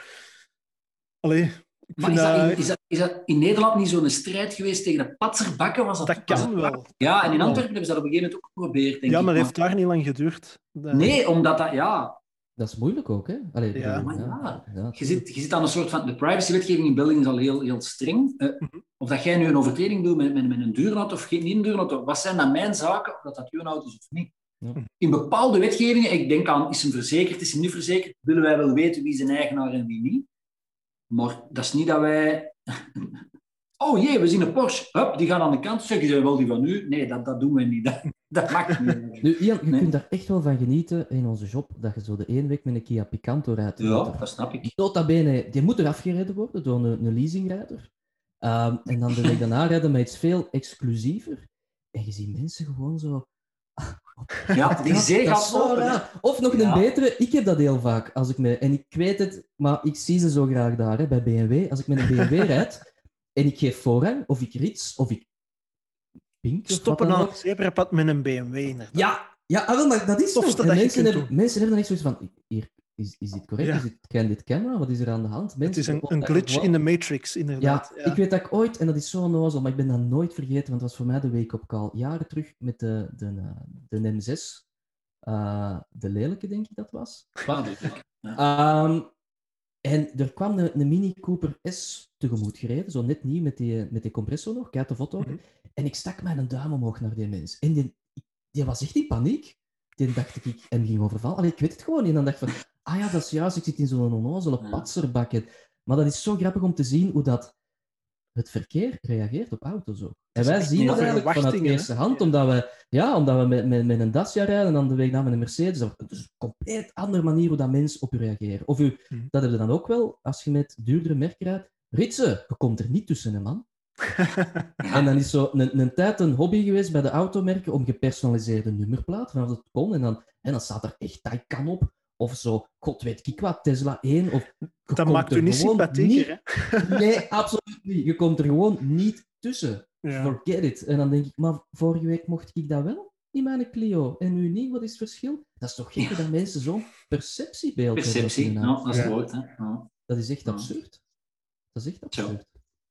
Allee, Maar is dat, in, is, dat, is dat in Nederland niet zo'n strijd geweest tegen de patserbakken? Was dat, kan wel. Ja, en in Antwerpen hebben ze dat op een gegeven moment ook geprobeerd, denk Ja, ik. maar dat heeft daar niet lang geduurd. Nee, omdat dat... Ja, Dat is moeilijk ook, hè? Allee, Ja. bedoel, Maar ja, ja, je zit, je zit aan een soort van... De privacywetgeving in België is al heel, heel streng. Eh, Mhm. of dat jij nu een overtreding doet met, met, met een duurauto of geen niet een duurauto, wat zijn dan mijn zaken, of dat dat uw auto is of niet? In bepaalde wetgevingen, ik denk aan, is hem verzekerd, is hem niet verzekerd, willen wij wel weten wie zijn eigenaar en wie niet. Maar dat is niet dat wij... Oh jee, we zien een Porsche. Hup, die gaan aan de kant. Zeggen ze wel die van u? Nee, dat, dat doen we niet. Dat, dat mag niet. Nu, Ian, je Nee. kunt daar echt wel van genieten in onze job, dat je zo de ene week met een Kia Picanto rijdt. Ja, dat snap ik. Nota bene, die moet eraf gereden worden door een, een leasingrijder. Ehm, en dan de week daarna rijden met iets veel exclusiever. En je ziet mensen gewoon zo... Ja, die zee gaat open. hè. Of nog Ja. een betere, ik heb dat heel vaak. Als ik me, en ik weet het, maar ik zie ze zo graag daar hè, bij BMW. Als ik met een BMW rijd en ik geef voorrang, of ik rits, of ik pink. Stoppen aan het zebrapad met een BMW, inderdaad. Ja, ja ah, wel, maar dat is dat je mensen, hebben, mensen hebben dan echt zoiets van: hier, is, is dit correct? Ja. Is dit, ken dit camera? Wat is er aan de hand? Het is een, een glitch in de Matrix, inderdaad. Ja, ik weet dat ik ooit, en dat is zo onnozel, maar ik ben dat nooit vergeten, want het was voor mij de wake-up call. Jaren terug met de, de, de M6. eh, de lelijke, denk ik dat was. Ehm, en er kwam een, een Mini Cooper S tegemoet gereden, zo net niet met die, met die compressor nog, kijk de foto. Mhm. En ik stak mijn duim omhoog naar die mens. En die, die was echt in paniek. Die dacht ik, ik hem ging overvallen. Allee, ik weet het gewoon niet. En dan dacht ik van, ah ja, dat is juist, ik zit in zo'n onnozele Ja. patserbak. En- Maar dat is zo grappig om te zien hoe dat het verkeer reageert op auto's ook. En wij zien het eigenlijk vanuit eerste hand, omdat we, ja, omdat we met, met, met een Dacia rijden en dan de week na met een Mercedes. Dat is een compleet andere manier hoe dat mensen op u reageren. Of u, Mhm. dat heb je dan ook wel, als je met duurdere merken rijdt. Ritsen, je komt er niet tussen, hè, man. En dan is zo een, een tijd een hobby geweest bij de automerken om gepersonaliseerde nummerplaat vanaf het kon. En dan, en dan staat er echt Taycan op. Of zo, god weet ik wat, Tesla 1. Of, dat maakt er u niet gewoon sympathieker, hè? niet- Nee, absoluut niet. Je komt er gewoon niet tussen. Ja. Forget it. En dan denk ik, maar vorige week mocht ik dat wel in mijn Clio. En nu niet, wat is het verschil? Dat is toch gek Ja. dat mensen zo'n perceptiebeeld hebben. Perceptie, hun auto. ja, dat is Ja. het woord. Hè. Dat is echt absurd. Dat is echt absurd.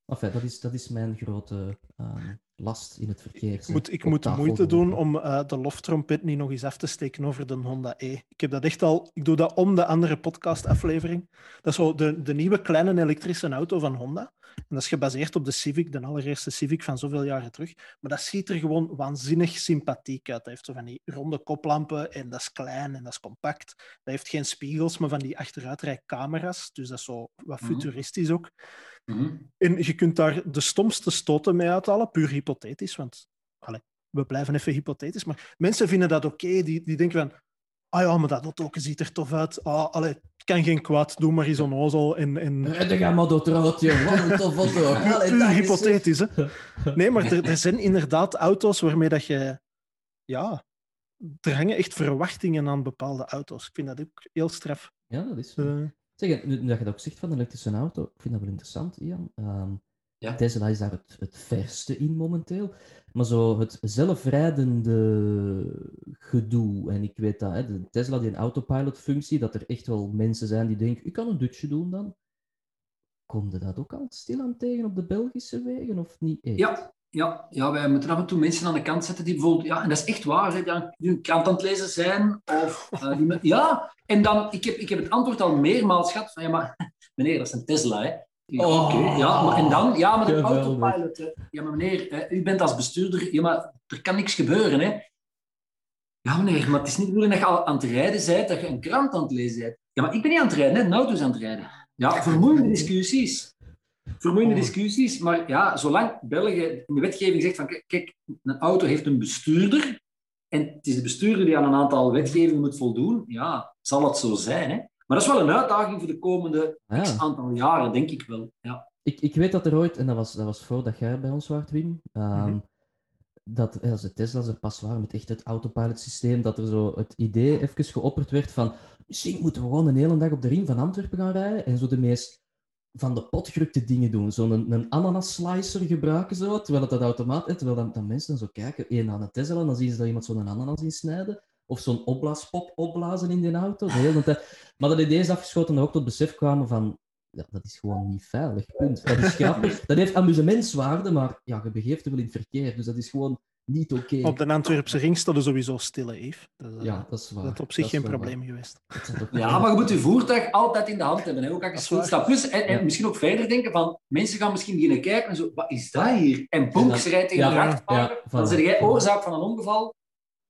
Enfin, dat, is, dat is mijn grote ehm, last in het verkeer. Ik moet, ik moet de moeite doen om eh, de loftrompet niet nog eens af te steken over de Honda E. Ik heb dat echt al... Ik doe dat om de andere podcastaflevering. Dat is zo de, de nieuwe kleine elektrische auto van Honda. En dat is gebaseerd op de Civic, de allereerste Civic van zoveel jaren terug. Maar dat ziet er gewoon waanzinnig sympathiek uit. Dat heeft zo van die ronde koplampen en dat is klein en dat is compact. Dat heeft geen spiegels, maar van die achteruitrijcamera's. Dus dat is zo wat Mhm. futuristisch ook. Mhm. En je kunt daar de stomste stoten mee uithalen, puur hypothetisch. Want allee, we blijven even hypothetisch. Maar mensen vinden dat oké. die, die denken van. Ah ja, maar dat auto ziet er tof uit. Ah, allee, het kan geen kwaad. Doe maar eens onnozel. En, en... Maar door het roodje. Wat een tof auto. Hypothetisch, hè? Nee, maar er, er zijn inderdaad auto's waarmee dat je. Ja, er hangen echt verwachtingen aan bepaalde auto's. Ik vind dat ook heel straf. Ja, dat is zo. Zeg, nu, nu dat je dat ook zegt van een elektrische auto, ik vind dat wel interessant, Ian. Ehm, Ja. Tesla is daar het, het verste in momenteel. Maar zo het zelfrijdende gedoe, en ik weet dat, hè, de Tesla, die een autopilot-functie, dat er echt wel mensen zijn die denken, ik kan een dutje doen dan. Kom je dat ook al stilaan tegen op de Belgische wegen, of niet echt? Ja, ja, ja, wij moeten af en toe mensen aan de kant zetten die bijvoorbeeld... Ja, en dat is echt waar, hè, die een krant aan het lezen zijn. Of, eh, die ja, en dan... Ik heb, ik heb het antwoord al meermaals gehad van... Ja, maar meneer, dat is een Tesla, hè. Ja, Oh. oké, ja, maar, en dan... Ja, maar de Geweldig. autopilot... hè. Ja, maar meneer, hè, u bent als bestuurder... Ja, maar er kan niks gebeuren, hè. Ja, meneer, maar het is niet de bedoeling dat je al aan het rijden bent, dat je een krant aan het lezen bent. Ja, maar ik ben niet aan het rijden, hè. Een auto is aan het rijden. Ja, vermoeiende discussies. Vermoeiende Oh. discussies, maar ja, zolang België in de wetgeving zegt van kijk, een auto heeft een bestuurder en het is de bestuurder die aan een aantal wetgevingen moet voldoen, ja, zal het zo zijn. Hè? Maar dat is wel een uitdaging voor de komende x aantal jaren, denk ik wel. Ja. Ik, ik weet dat er ooit, en dat was, dat was voordat jij bij ons waart, Wim, ehm, Mhm. dat als de Tesla's er pas waren met echt het autopilot systeem, dat er zo het idee even geopperd werd van misschien moeten we gewoon een hele dag op de ring van Antwerpen gaan rijden en zo de meest van de potgerukte dingen doen. Zo'n een, een ananas slicer gebruiken, zo, terwijl het dat automaat is, terwijl dan, dan mensen zo kijken, één aan een Tesla, en dan zien ze dat iemand zo'n ananas insnijden. Of zo'n opblaaspop opblazen in die auto. De hele tijd. Maar dat idee is afgeschoten en ook tot besef kwamen van ja, dat is gewoon niet veilig, punt. Dat is grappig. Dat heeft amusementswaarde, maar ja, je begeeft er wel in het verkeer, dus dat is gewoon niet oké. op de Antwerpse ring staat er sowieso stille, Eve. Dat, is, eh, Ja, dat is waar. dat is op zich Dat geen probleem geweest. waar. Ja, maar je moet je voertuig altijd in de hand hebben, hè? ook als je stilstaat. Plus, en, en Ja. misschien ook verder denken van, mensen gaan misschien beginnen kijken en zo, wat is dat hier? En boem, dan- ze rijdt tegen ja, de vrachtwagen, ja, dan zeg jij oorzaak van een ongeval.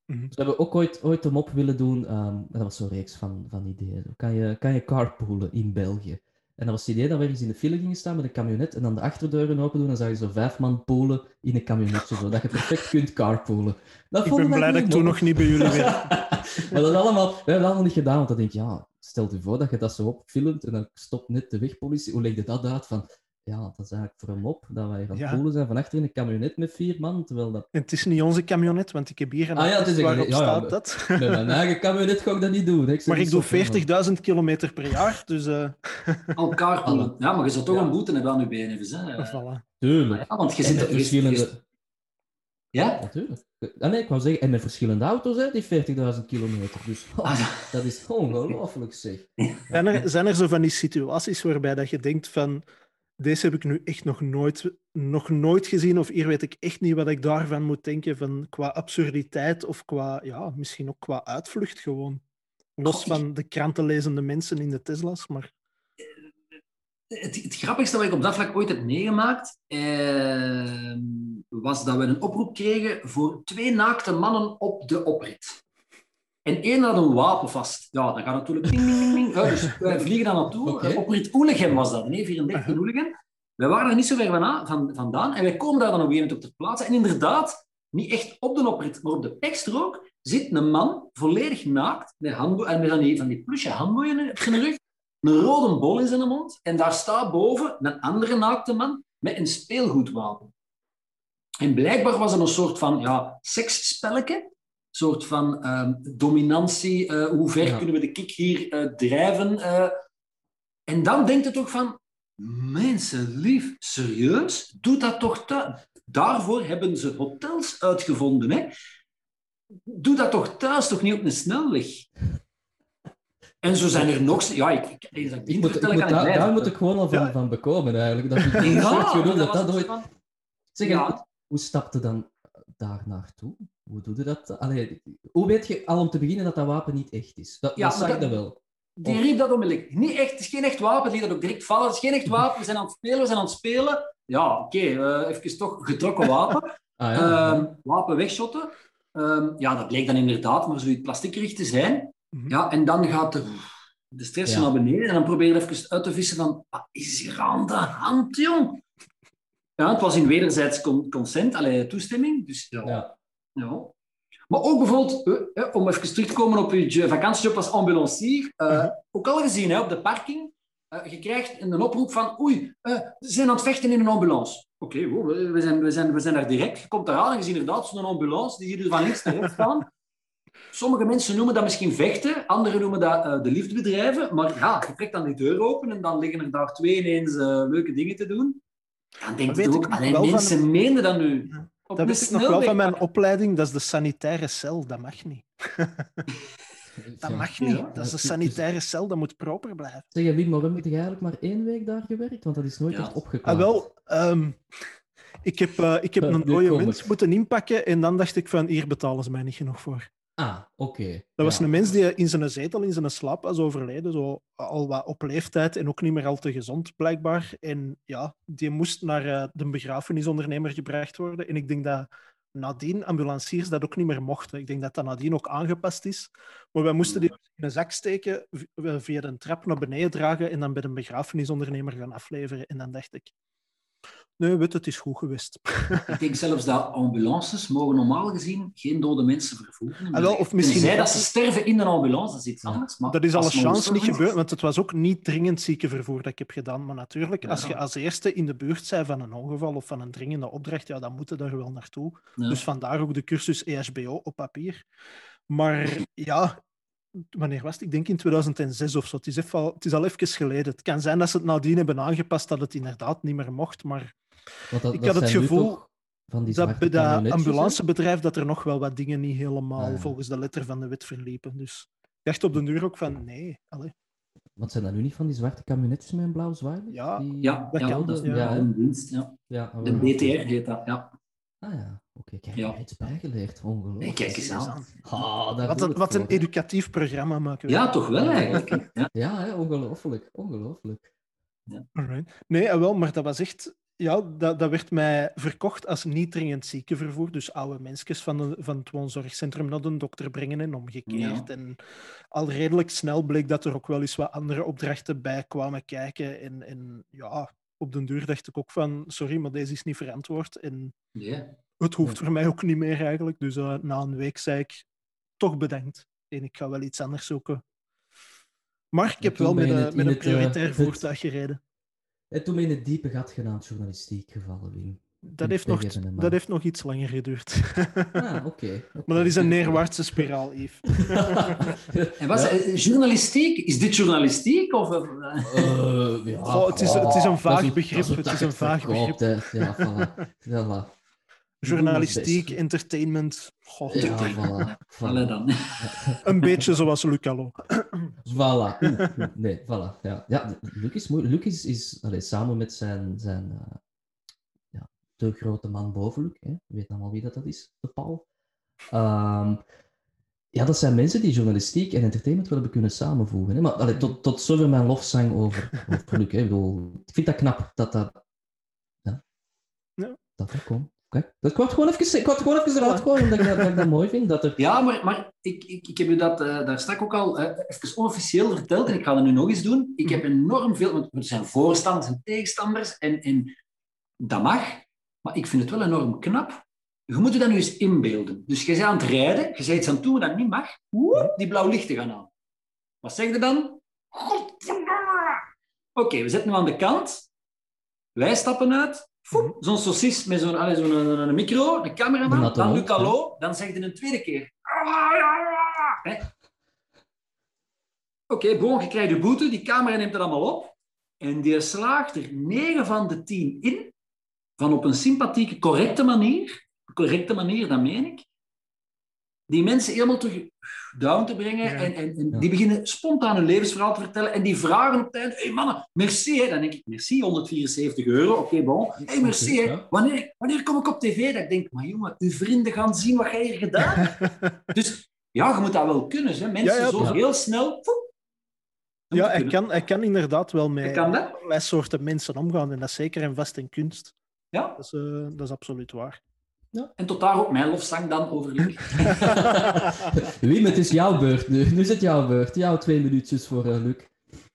We hebben ook ooit, ooit een mop willen doen. ehm, dat was zo'n reeks van, van ideeën. Kan je, kan je carpoolen in België? En dat was het idee dat we ergens in de file gingen staan met een camionet en dan de achterdeuren open doen en zag je zo vijf man polen in een camionetje, zodat je perfect kunt carpoolen. Dat Ik ben blij dat ik toen nog niet bij jullie werk. maar dat is allemaal, we hebben dat allemaal niet gedaan, want dan denk je, ja, stel je voor dat je dat zo opfilmt en dan stopt net de wegpolitie. Hoe leg je dat uit? Van, ja, dat is eigenlijk voor een mop, dat wij aan het Ja. poelen zijn van achter in een camionet met vier man, terwijl dat... En het is niet onze camionet, want ik heb hier een Ah ja, het is een- waarop ja, ja, staat dat. Met mijn eigen camionet ga ik dat niet doen. Ik Maar ik doe zo ver, maar- 40.000 kilometer per jaar, dus eh Elkaar poelen. Ja, maar je zou toch Ja. een boete hebben aan je benen. Dus, hè. voilà. Tuurlijk. Ja, want je zit er... verschillende... Ja? Natuurlijk. Ah, nee, ik wou zeggen, en met verschillende auto's, hè, die 40.000 kilometer. Dus oh, Ah, dat is ongelooflijk, zeg. Zijn er, zijn er zo van die situaties waarbij dat je denkt van deze heb ik nu echt nog nooit, nog nooit gezien of hier weet ik echt niet wat ik daarvan moet denken van qua absurditeit of qua, ja, misschien ook qua uitvlucht gewoon. Los van de krantenlezende mensen in de Tesla's, maar Het, het grappigste wat ik op dat vlak ooit heb meegemaakt, eh, was dat we een oproep kregen voor twee naakte mannen op de oprit. En één had een wapen vast. Ja, dan gaat natuurlijk ping, ping, ping, ping. Ja, dus wij vliegen daar naartoe. Eh, Oprit Oelegem was dat, een E34 Aha. Oelegem. Wij waren er niet zo ver van, van, vandaan en wij komen daar dan op een gegeven moment op ter plaatse. En inderdaad, niet echt op de oprit, maar op de pekstrook zit een man volledig naakt, met, en met van die, van die plusje handboeien op zijn rug, een rode bol in zijn mond en daar staat boven een andere naakte man met een speelgoedwapen. En blijkbaar was er een soort van ja, seksspelletje, soort van ehm, dominantie, eh, hoe ver Ja. kunnen we de kick hier eh, drijven. eh. en dan denkt het toch van, mensen lief, serieus? Doe dat toch thuis? Daarvoor hebben ze hotels uitgevonden. Hè? Doe dat toch thuis, toch niet op een snelweg? En zo zijn er nog... Ja, ik, ik, dat ik Ik moet, daar, moet ik gewoon al van, Ja. van bekomen, eigenlijk. Dat ik Ja, dat dat het ooit... van- Zeg, Ja. hoe stapte dan daar naartoe? Hoe doe je dat? Allee, hoe weet je al om te beginnen dat dat wapen niet echt is? Dat, Ja, dat zag dat- dat wel. Die riep dat onmiddellijk. Niet echt, het is geen echt wapen, die dat ook direct vallen. Het is geen echt wapen, we zijn aan het spelen, we zijn aan het spelen. Ja, oké, eh, even toch getrokken wapen. Ah, ja. Ehm, wapen wegshotten. Ehm, ja, dat bleek dan inderdaad maar zoiets plastickerig te zijn. Mhm. Ja, en dan gaat de, de stress Ja. naar beneden en dan probeer je even uit te vissen van, wat is hier aan de hand, jong? Ja, het was in wederzijds con- consent, allee, toestemming. Dus ja, ja. Ja. Maar ook bijvoorbeeld, eh, eh, om even terug te komen op je jo- vakantiejob als ambulancier, eh, Mhm. ook al gezien hè, op de parking, eh, je krijgt een oproep van oei, ze zijn aan het vechten in een ambulance. Oké, wow, we, zijn, we, zijn, we zijn daar direct. Je komt eraan en je ziet inderdaad zo'n ambulance, die hier dus van links naar rechts gaan. Sommige mensen noemen dat misschien vechten, anderen noemen dat eh, de liefde bedrijven. Maar ja, je trekt dan die deur open en dan liggen er daar twee ineens leuke dingen te doen. Dan denk je ook, alleen mensen meenden dat nu. Ja. Op Dat wist ik nog wel van mijn pakken. opleiding. Dat is de sanitaire cel. Dat mag niet. Dat mag niet. Ja. Dat is de sanitaire cel. Dat moet proper blijven. Zeg, je, Wim, waarom heb je eigenlijk maar één week daar gewerkt? Want dat is nooit Ja. echt opgekomen. Ah, wel, ehm, ik heb, eh, ik heb een dode mens moeten inpakken en dan dacht ik van, hier betalen ze mij niet genoeg voor. Ah, oké. Dat was een mens die in zijn zetel, in zijn slaap was overleden, zo al wat op leeftijd en ook niet meer al te gezond, blijkbaar. En ja, die moest naar eh, de begrafenisondernemer gebracht worden. En ik denk dat nadien ambulanciers dat ook niet meer mochten. Ik denk dat dat nadien ook aangepast is. Maar wij moesten die in een zak steken, eh, via de trap naar beneden dragen en dan bij de begrafenisondernemer gaan afleveren. En dan dacht ik, nee, weet, het is goed geweest. Ik denk zelfs dat ambulances mogen normaal gezien geen dode mensen vervoeren. Ah, of misschien- Tenzij dat ze sterven in een ambulance, dat is iets Ja. anders. Maar Dat is alle als chance niet gebeurd, want het was ook niet dringend ziekenvervoer dat ik heb gedaan. Maar natuurlijk, als je als eerste in de buurt bent van een ongeval of van een dringende opdracht, ja, dan moet je daar wel naartoe. Ja. Dus vandaar ook de cursus EHBO op papier. Maar ja, wanneer was het? Ik denk in 2006 of zo. Het is, even al, het is al even geleden. Het kan zijn dat ze het nadien hebben aangepast dat het inderdaad niet meer mocht, maar Want dat, ik dat had het gevoel van die dat bij dat ambulancebedrijf dat er nog wel wat dingen niet helemaal Ah, ja. volgens de letter van de wet verliepen. Dus ik dacht op de duur ook van, nee, allee. Want zijn dat nu niet van die zwarte camionetjes met een blauw zwaai? Ja, die... Ja, Dat ja, kan, dat ja. ja, een dienst. Ja. ja De. BTR heet dat. Ja. Ah ja, oké. Kijk, Ja. je hebt iets bijgeleerd. Ongelooflijk. Nee, kijk eens aan. Ah, daar Wat een, wat een educatief programma maken we. ja, toch wel eigenlijk. Ja. Ja, hè, ongelooflijk. Ongelooflijk. Alright. Nee, ah, wel, maar dat was echt... Ja, dat, dat werd mij verkocht als niet dringend ziekenvervoer. Dus oude mensjes van, de, van het woonzorgcentrum naar de dokter brengen en omgekeerd. En al redelijk snel bleek dat er ook wel eens wat andere opdrachten bij kwamen kijken. En, en ja, op den duur dacht ik ook van... Sorry, maar deze is niet verantwoord. En het hoeft voor mij ook niet meer eigenlijk. Dus eh, na een week zei ik toch bedankt. En ik ga wel iets anders zoeken. Maar ik heb wel met, een- met een eh, prioritair het- voertuig gereden. En toen ben in het diepe gat genaamd journalistiek gevallen, Wim. Dat heeft, nog, dat heeft nog iets langer geduurd. Ah, oké. maar dat is een neerwaartse spiraal, Yves. En was, Ja. eh, journalistiek? Is dit journalistiek? Of, eh, Eh, ja, Oh, het is- het is een vaag begrip, het is een vaag hè. Ja, voilà. voilà. Journalistiek, entertainment. Goh, Ja, voilà. Allee voilà. dan. Een beetje zoals Lucalo. Voilà. Nee, voilà. Ja, ja Luc is mooi. Luc is, is allee, samen met zijn, zijn eh, ja, de grote man boven Luc, hè. je weet allemaal wie dat, dat is, de Paul. Ehm, ja, dat zijn mensen die journalistiek en entertainment wel hebben kunnen samenvoegen. Hè. Maar allee, tot, tot zover mijn lofzang over, over Luc. Hè. Ik, bedoel, ik vind dat knap dat dat... Ja, Ja. Dat dat komt. Kijk, dat kwam gewoon even, ik het gewoon even eruit gooien, omdat ik dat, dat ik dat mooi vind. Dat er... Ja, maar, maar ik, ik, ik heb u dat eh, daar straks ook al eh, even onofficieel verteld en ik ga dat nu nog eens doen. Ik heb enorm veel, want er zijn voorstanders en tegenstanders en, en dat mag, maar ik vind het wel enorm knap. Je moet je dat nu eens inbeelden. Dus je bent aan het rijden, je bent iets aan het doen dat niet mag, woep, die blauw lichten gaan aan. Wat zeg je dan? Godverdomme! Oké, we zitten nu aan de kant. Wij stappen uit. Foep, Zo'n saucis met zo'n allee, zo'n een, een micro, een De cameraman, dan hond, Luc Allo, dan zeg je een tweede keer. Oké, bon, je krijgt je boete, die camera neemt het allemaal op. En die slaagt er 9 van de 10 in, van op een sympathieke, correcte manier, correcte manier, dat meen ik, die mensen helemaal terug down te brengen. Ja. En, en, en Ja. die beginnen spontaan hun levensverhaal te vertellen. En die vragen op het hé hey mannen, merci. Hè. Dan denk ik, merci, 174 euro, oké, bon. Hé, hey, merci. Hè. Wanneer, wanneer kom ik op tv? Dat ik denk, maar jongen, uw vrienden gaan zien wat jij hier gedaan hebt. Dus ja, je moet dat wel kunnen. Hè. Mensen Ja, ja, zo ja. heel snel... Ja, hij kunnen. kan, hij kan inderdaad wel met kan dat. allerlei soorten mensen omgaan. En dat is zeker en vast in kunst. Ja, Dat is, eh, dat is absoluut waar. En tot daar ook mijn lofzang dan over Luc. Wim, het is jouw beurt nu. Nu is het jouw beurt. Jouw twee minuutjes voor eh, Luc.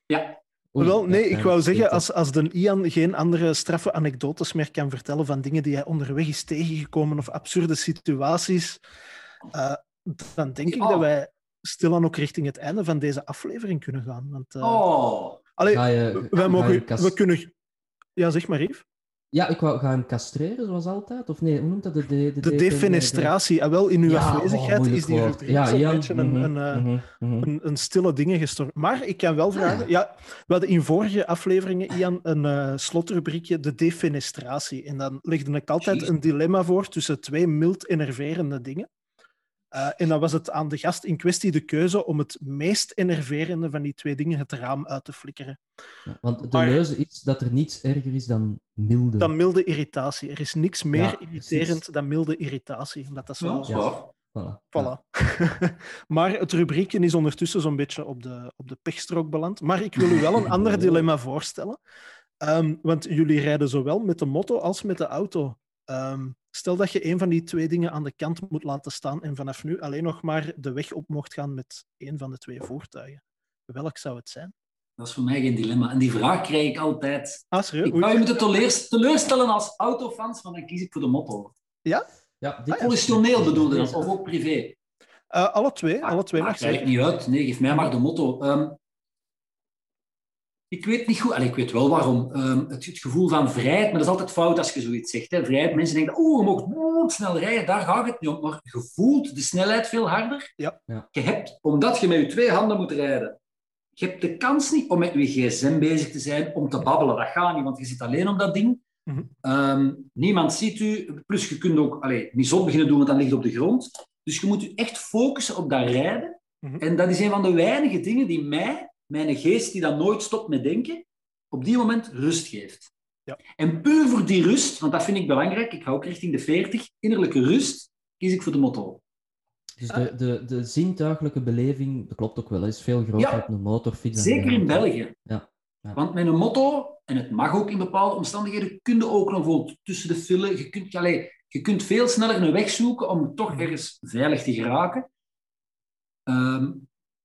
Ja, Oei, Wel, nee, ik wou zeggen, als, als de Ian geen andere straffe anekdotes meer kan vertellen van dingen die hij onderweg is tegengekomen of absurde situaties, eh, dan denk ik dat wij stilaan ook richting het einde van deze aflevering kunnen gaan. Want, eh, Oh, allee, Ga je, wij mogen, we kunnen... Ja, zeg maar, Yves. Ja, ik wou, ga hem castreren zoals altijd? Of nee, hoe noemt dat? De, de, De defenestratie. En wel, in uw Ja, oh, afwezigheid moeilijk is die woord. Ja, zo'n beetje een, mhm, een, eh, mhm, mhm. een, een stille dingen gestorven. Maar ik kan wel vragen... Ja, we hadden in vorige afleveringen, Ian, een eh, slotrubriekje, de defenestratie. En dan legde ik altijd een dilemma voor tussen twee mild enerverende dingen. Eh, en dan was het aan de gast in kwestie de keuze om het meest enerverende van die twee dingen het raam uit te flikkeren. Ja, Want de Maar- leuze is dat er niets erger is dan milde. Dan milde irritatie. Er is niks meer Ja, irriterend precies. dan milde irritatie. Omdat dat zo... Voilà. Voilà. maar het rubriekje is ondertussen zo'n beetje op de, op de pechstrook beland. Maar ik wil u wel een ander dilemma voorstellen. Ehm, want jullie rijden zowel met de motto als met de auto. Ehm, stel dat je een van die twee dingen aan de kant moet laten staan en vanaf nu alleen nog maar de weg op mocht gaan met één van de twee voertuigen. Welk zou het zijn? Dat is voor mij geen dilemma. En die vraag krijg ik altijd. Ah, serieus? Ik je moeten teleurst- teleurstellen als autofans, van dan kies ik voor de motto. Ja, dit Professioneel bedoelde dat, of ook privé. Eh, alle twee, alle twee mag Maakt eigenlijk zijn. niet uit. Nee, geef mij maar de motto. Ehm, ik weet niet goed, Allee, ik weet wel waarom. Ehm, het, het gevoel van vrijheid, maar dat is altijd fout als je zoiets zegt. Hè. Vrijheid, mensen denken, oeh, je mag snel rijden, daar gaat het niet om. Maar je voelt de snelheid veel harder. Ja. Ja. Je hebt, omdat je met je twee handen moet rijden, je hebt de kans niet om met je gsm bezig te zijn, om te babbelen. Dat gaat niet, want je zit alleen op dat ding. Mhm. Ehm, niemand ziet u. Plus, je kunt ook allee, niet zon beginnen doen, want dan ligt het op de grond. Dus je moet je echt focussen op dat rijden. Mhm. En dat is een van de weinige dingen die mij, mijn geest die dan nooit stopt met denken, op die moment rust geeft. Ja. En puur voor die rust, want dat vind ik belangrijk, ik ga ook richting de 40, innerlijke rust, kies ik voor de motto. Dus de, de, de zintuigelijke beleving, dat klopt ook wel, is veel groter Ja. op een motorfiets. dan Zeker in België. Ja. Ja. Want met een motto, en het mag ook in bepaalde omstandigheden, kun je ook nog bijvoorbeeld tussen de file, je kunt, allee, je kunt veel sneller een weg zoeken om toch ergens veilig te geraken. Ehm,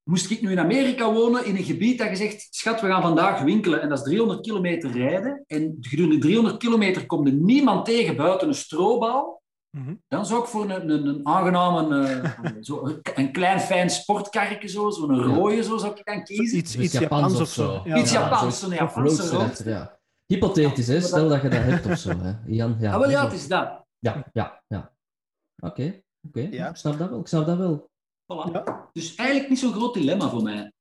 moest ik nu in Amerika wonen, in een gebied dat je zegt, schat, we gaan vandaag winkelen en dat is 300 kilometer rijden, en gedurende 300 kilometer komt er niemand tegen buiten een strobal, Mhm. dan zou ik voor een, een, een aangename, eh, zo, een klein fijn sportkarretje, zo, zo'n rode, zo zou ik dan kiezen. Iets, iets Japans of zo. Ja, Iets ja. Japans, zo'n Japanse ja. Hypothetisch, hè? Stel dat je dat hebt of zo. Hè? Jan, ja. Ah, wel ja, het is dat. Ja, ja, ja. Oké, oké. Ja. Ik snap dat wel. Ik snap dat wel. Voilà. Ja. Dus eigenlijk niet zo'n groot dilemma voor mij.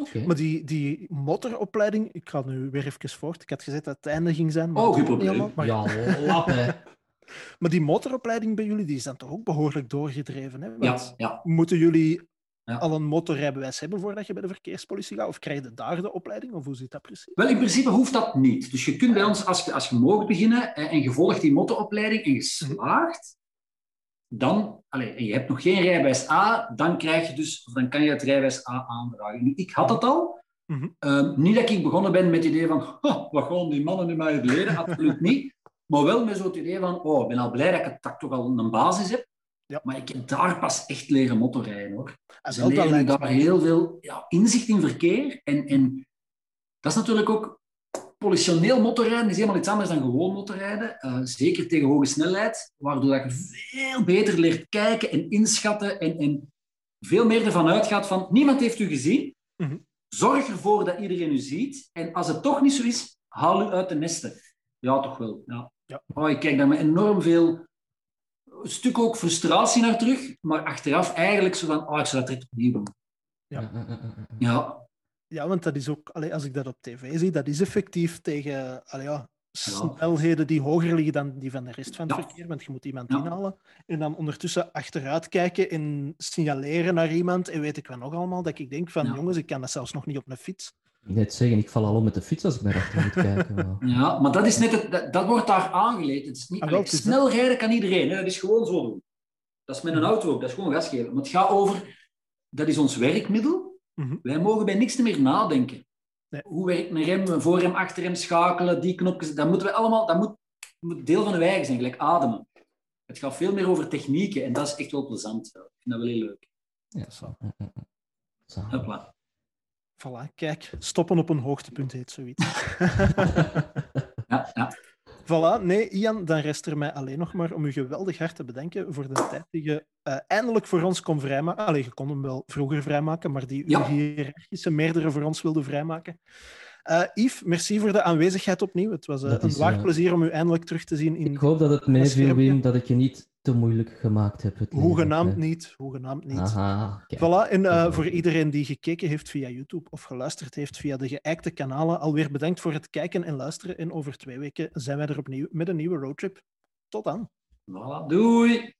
Oké. Maar die, die motoropleiding, ik ga nu weer even voort. Ik had gezegd dat het einde ging zijn. Maar Oh, geen probleem. Maar, Ja, lap, hè. maar die motoropleiding bij jullie die is dan toch ook behoorlijk doorgedreven? Hè? Ja, Want ja. Moeten jullie Ja. al een motorrijbewijs hebben voordat je bij de verkeerspolitie gaat? Of krijg je daar de opleiding? Of hoe zit dat precies? Wel, in principe hoeft dat niet. Dus je kunt bij ons, als je, als je mag beginnen en je volgt die mottoopleiding en je slaagt, dan, allee, en je hebt nog geen rijbewijs A, dan, krijg je dus, of dan kan je het rijbewijs A aanvragen. Nu, ik had dat al. Mhm. Ehm, niet dat ik begonnen ben met het idee van, "Ha, wat gaan die mannen nu maar uit leren? Absoluut niet. Maar wel met zo'n idee van, oh, ik ben al blij dat ik, het, dat toch al een basis heb. Ja. Maar ik heb daar pas echt leren motorrijden, hoor. Ze leren daar heel veel ja, inzicht in verkeer. En, en dat is natuurlijk ook... Politioneel motorrijden is helemaal iets anders dan gewoon motorrijden. Eh, zeker tegen hoge snelheid, waardoor dat je veel beter leert kijken en inschatten en, en veel meer ervan uitgaat van niemand heeft u gezien. Mhm. Zorg ervoor dat iedereen u ziet. En als het toch niet zo is, haal u uit de nesten. Ja, toch wel. Ja. Ja. Oh, ik kijk daar met enorm veel... Een stuk ook frustratie naar terug, maar achteraf eigenlijk zo van, oh, ik zou dat direct opnieuw doen. Ja. Ja, ja, want dat is ook, allee, als ik dat op tv zie, dat is effectief tegen allee, ja, snelheden die hoger liggen dan die van de rest van het Ja. verkeer. Want je moet iemand Ja. inhalen en dan ondertussen achteruit kijken en signaleren naar iemand. En weet ik wel nog allemaal, dat ik denk van, Ja. jongens, ik kan dat zelfs nog niet op een fiets. Net zeggen, ik val al om met de fiets als ik naar achter moet kijken. maar- Ja, maar dat, is net het, dat, dat wordt daar aangeleerd. Het is niet, Ah, wel, allee, het is snel rijden kan iedereen. Hè? Dat is gewoon zo doen. Dat is met een auto ook. Dat is gewoon gas geven. Maar het gaat over... Dat is ons werkmiddel. Mhm. Wij mogen bij niks meer nadenken. Nee. Hoe werkt een rem, een voorrem, achterrem, schakelen, die knopjes. Dat moeten we allemaal... Dat moet, moet deel van de eigen zijn, gelijk ademen. Het gaat veel meer over technieken. En dat is echt wel plezant. Ik vind dat wel heel leuk. Ja, zo. Zo. Hopla. Voilà, kijk, stoppen op een hoogtepunt heet zoiets. Ja, ja. Voilà, nee, Ian, dan rest er mij alleen nog maar om u geweldig hard te bedanken voor de tijd die je eh, eindelijk voor ons kon vrijmaken. Allee, je kon hem wel vroeger vrijmaken, maar die uw Ja. hiërarchische meerdere voor ons wilde vrijmaken. Eh, Yves, merci voor de aanwezigheid opnieuw. Het was eh, een is, waar plezier om u eindelijk terug te zien in Ik hoop dat het meeviel. Wim, dat ik je niet te moeilijk gemaakt heb. Het leven, Hoegenaamd hè. niet. Hoegenaamd niet. Aha, kijk. Voilà, en eh, voor iedereen die gekeken heeft via YouTube of geluisterd heeft via de geëikte kanalen, alweer bedankt voor het kijken en luisteren. En over twee weken zijn wij er opnieuw met een nieuwe roadtrip. Tot dan. Voilà, doei!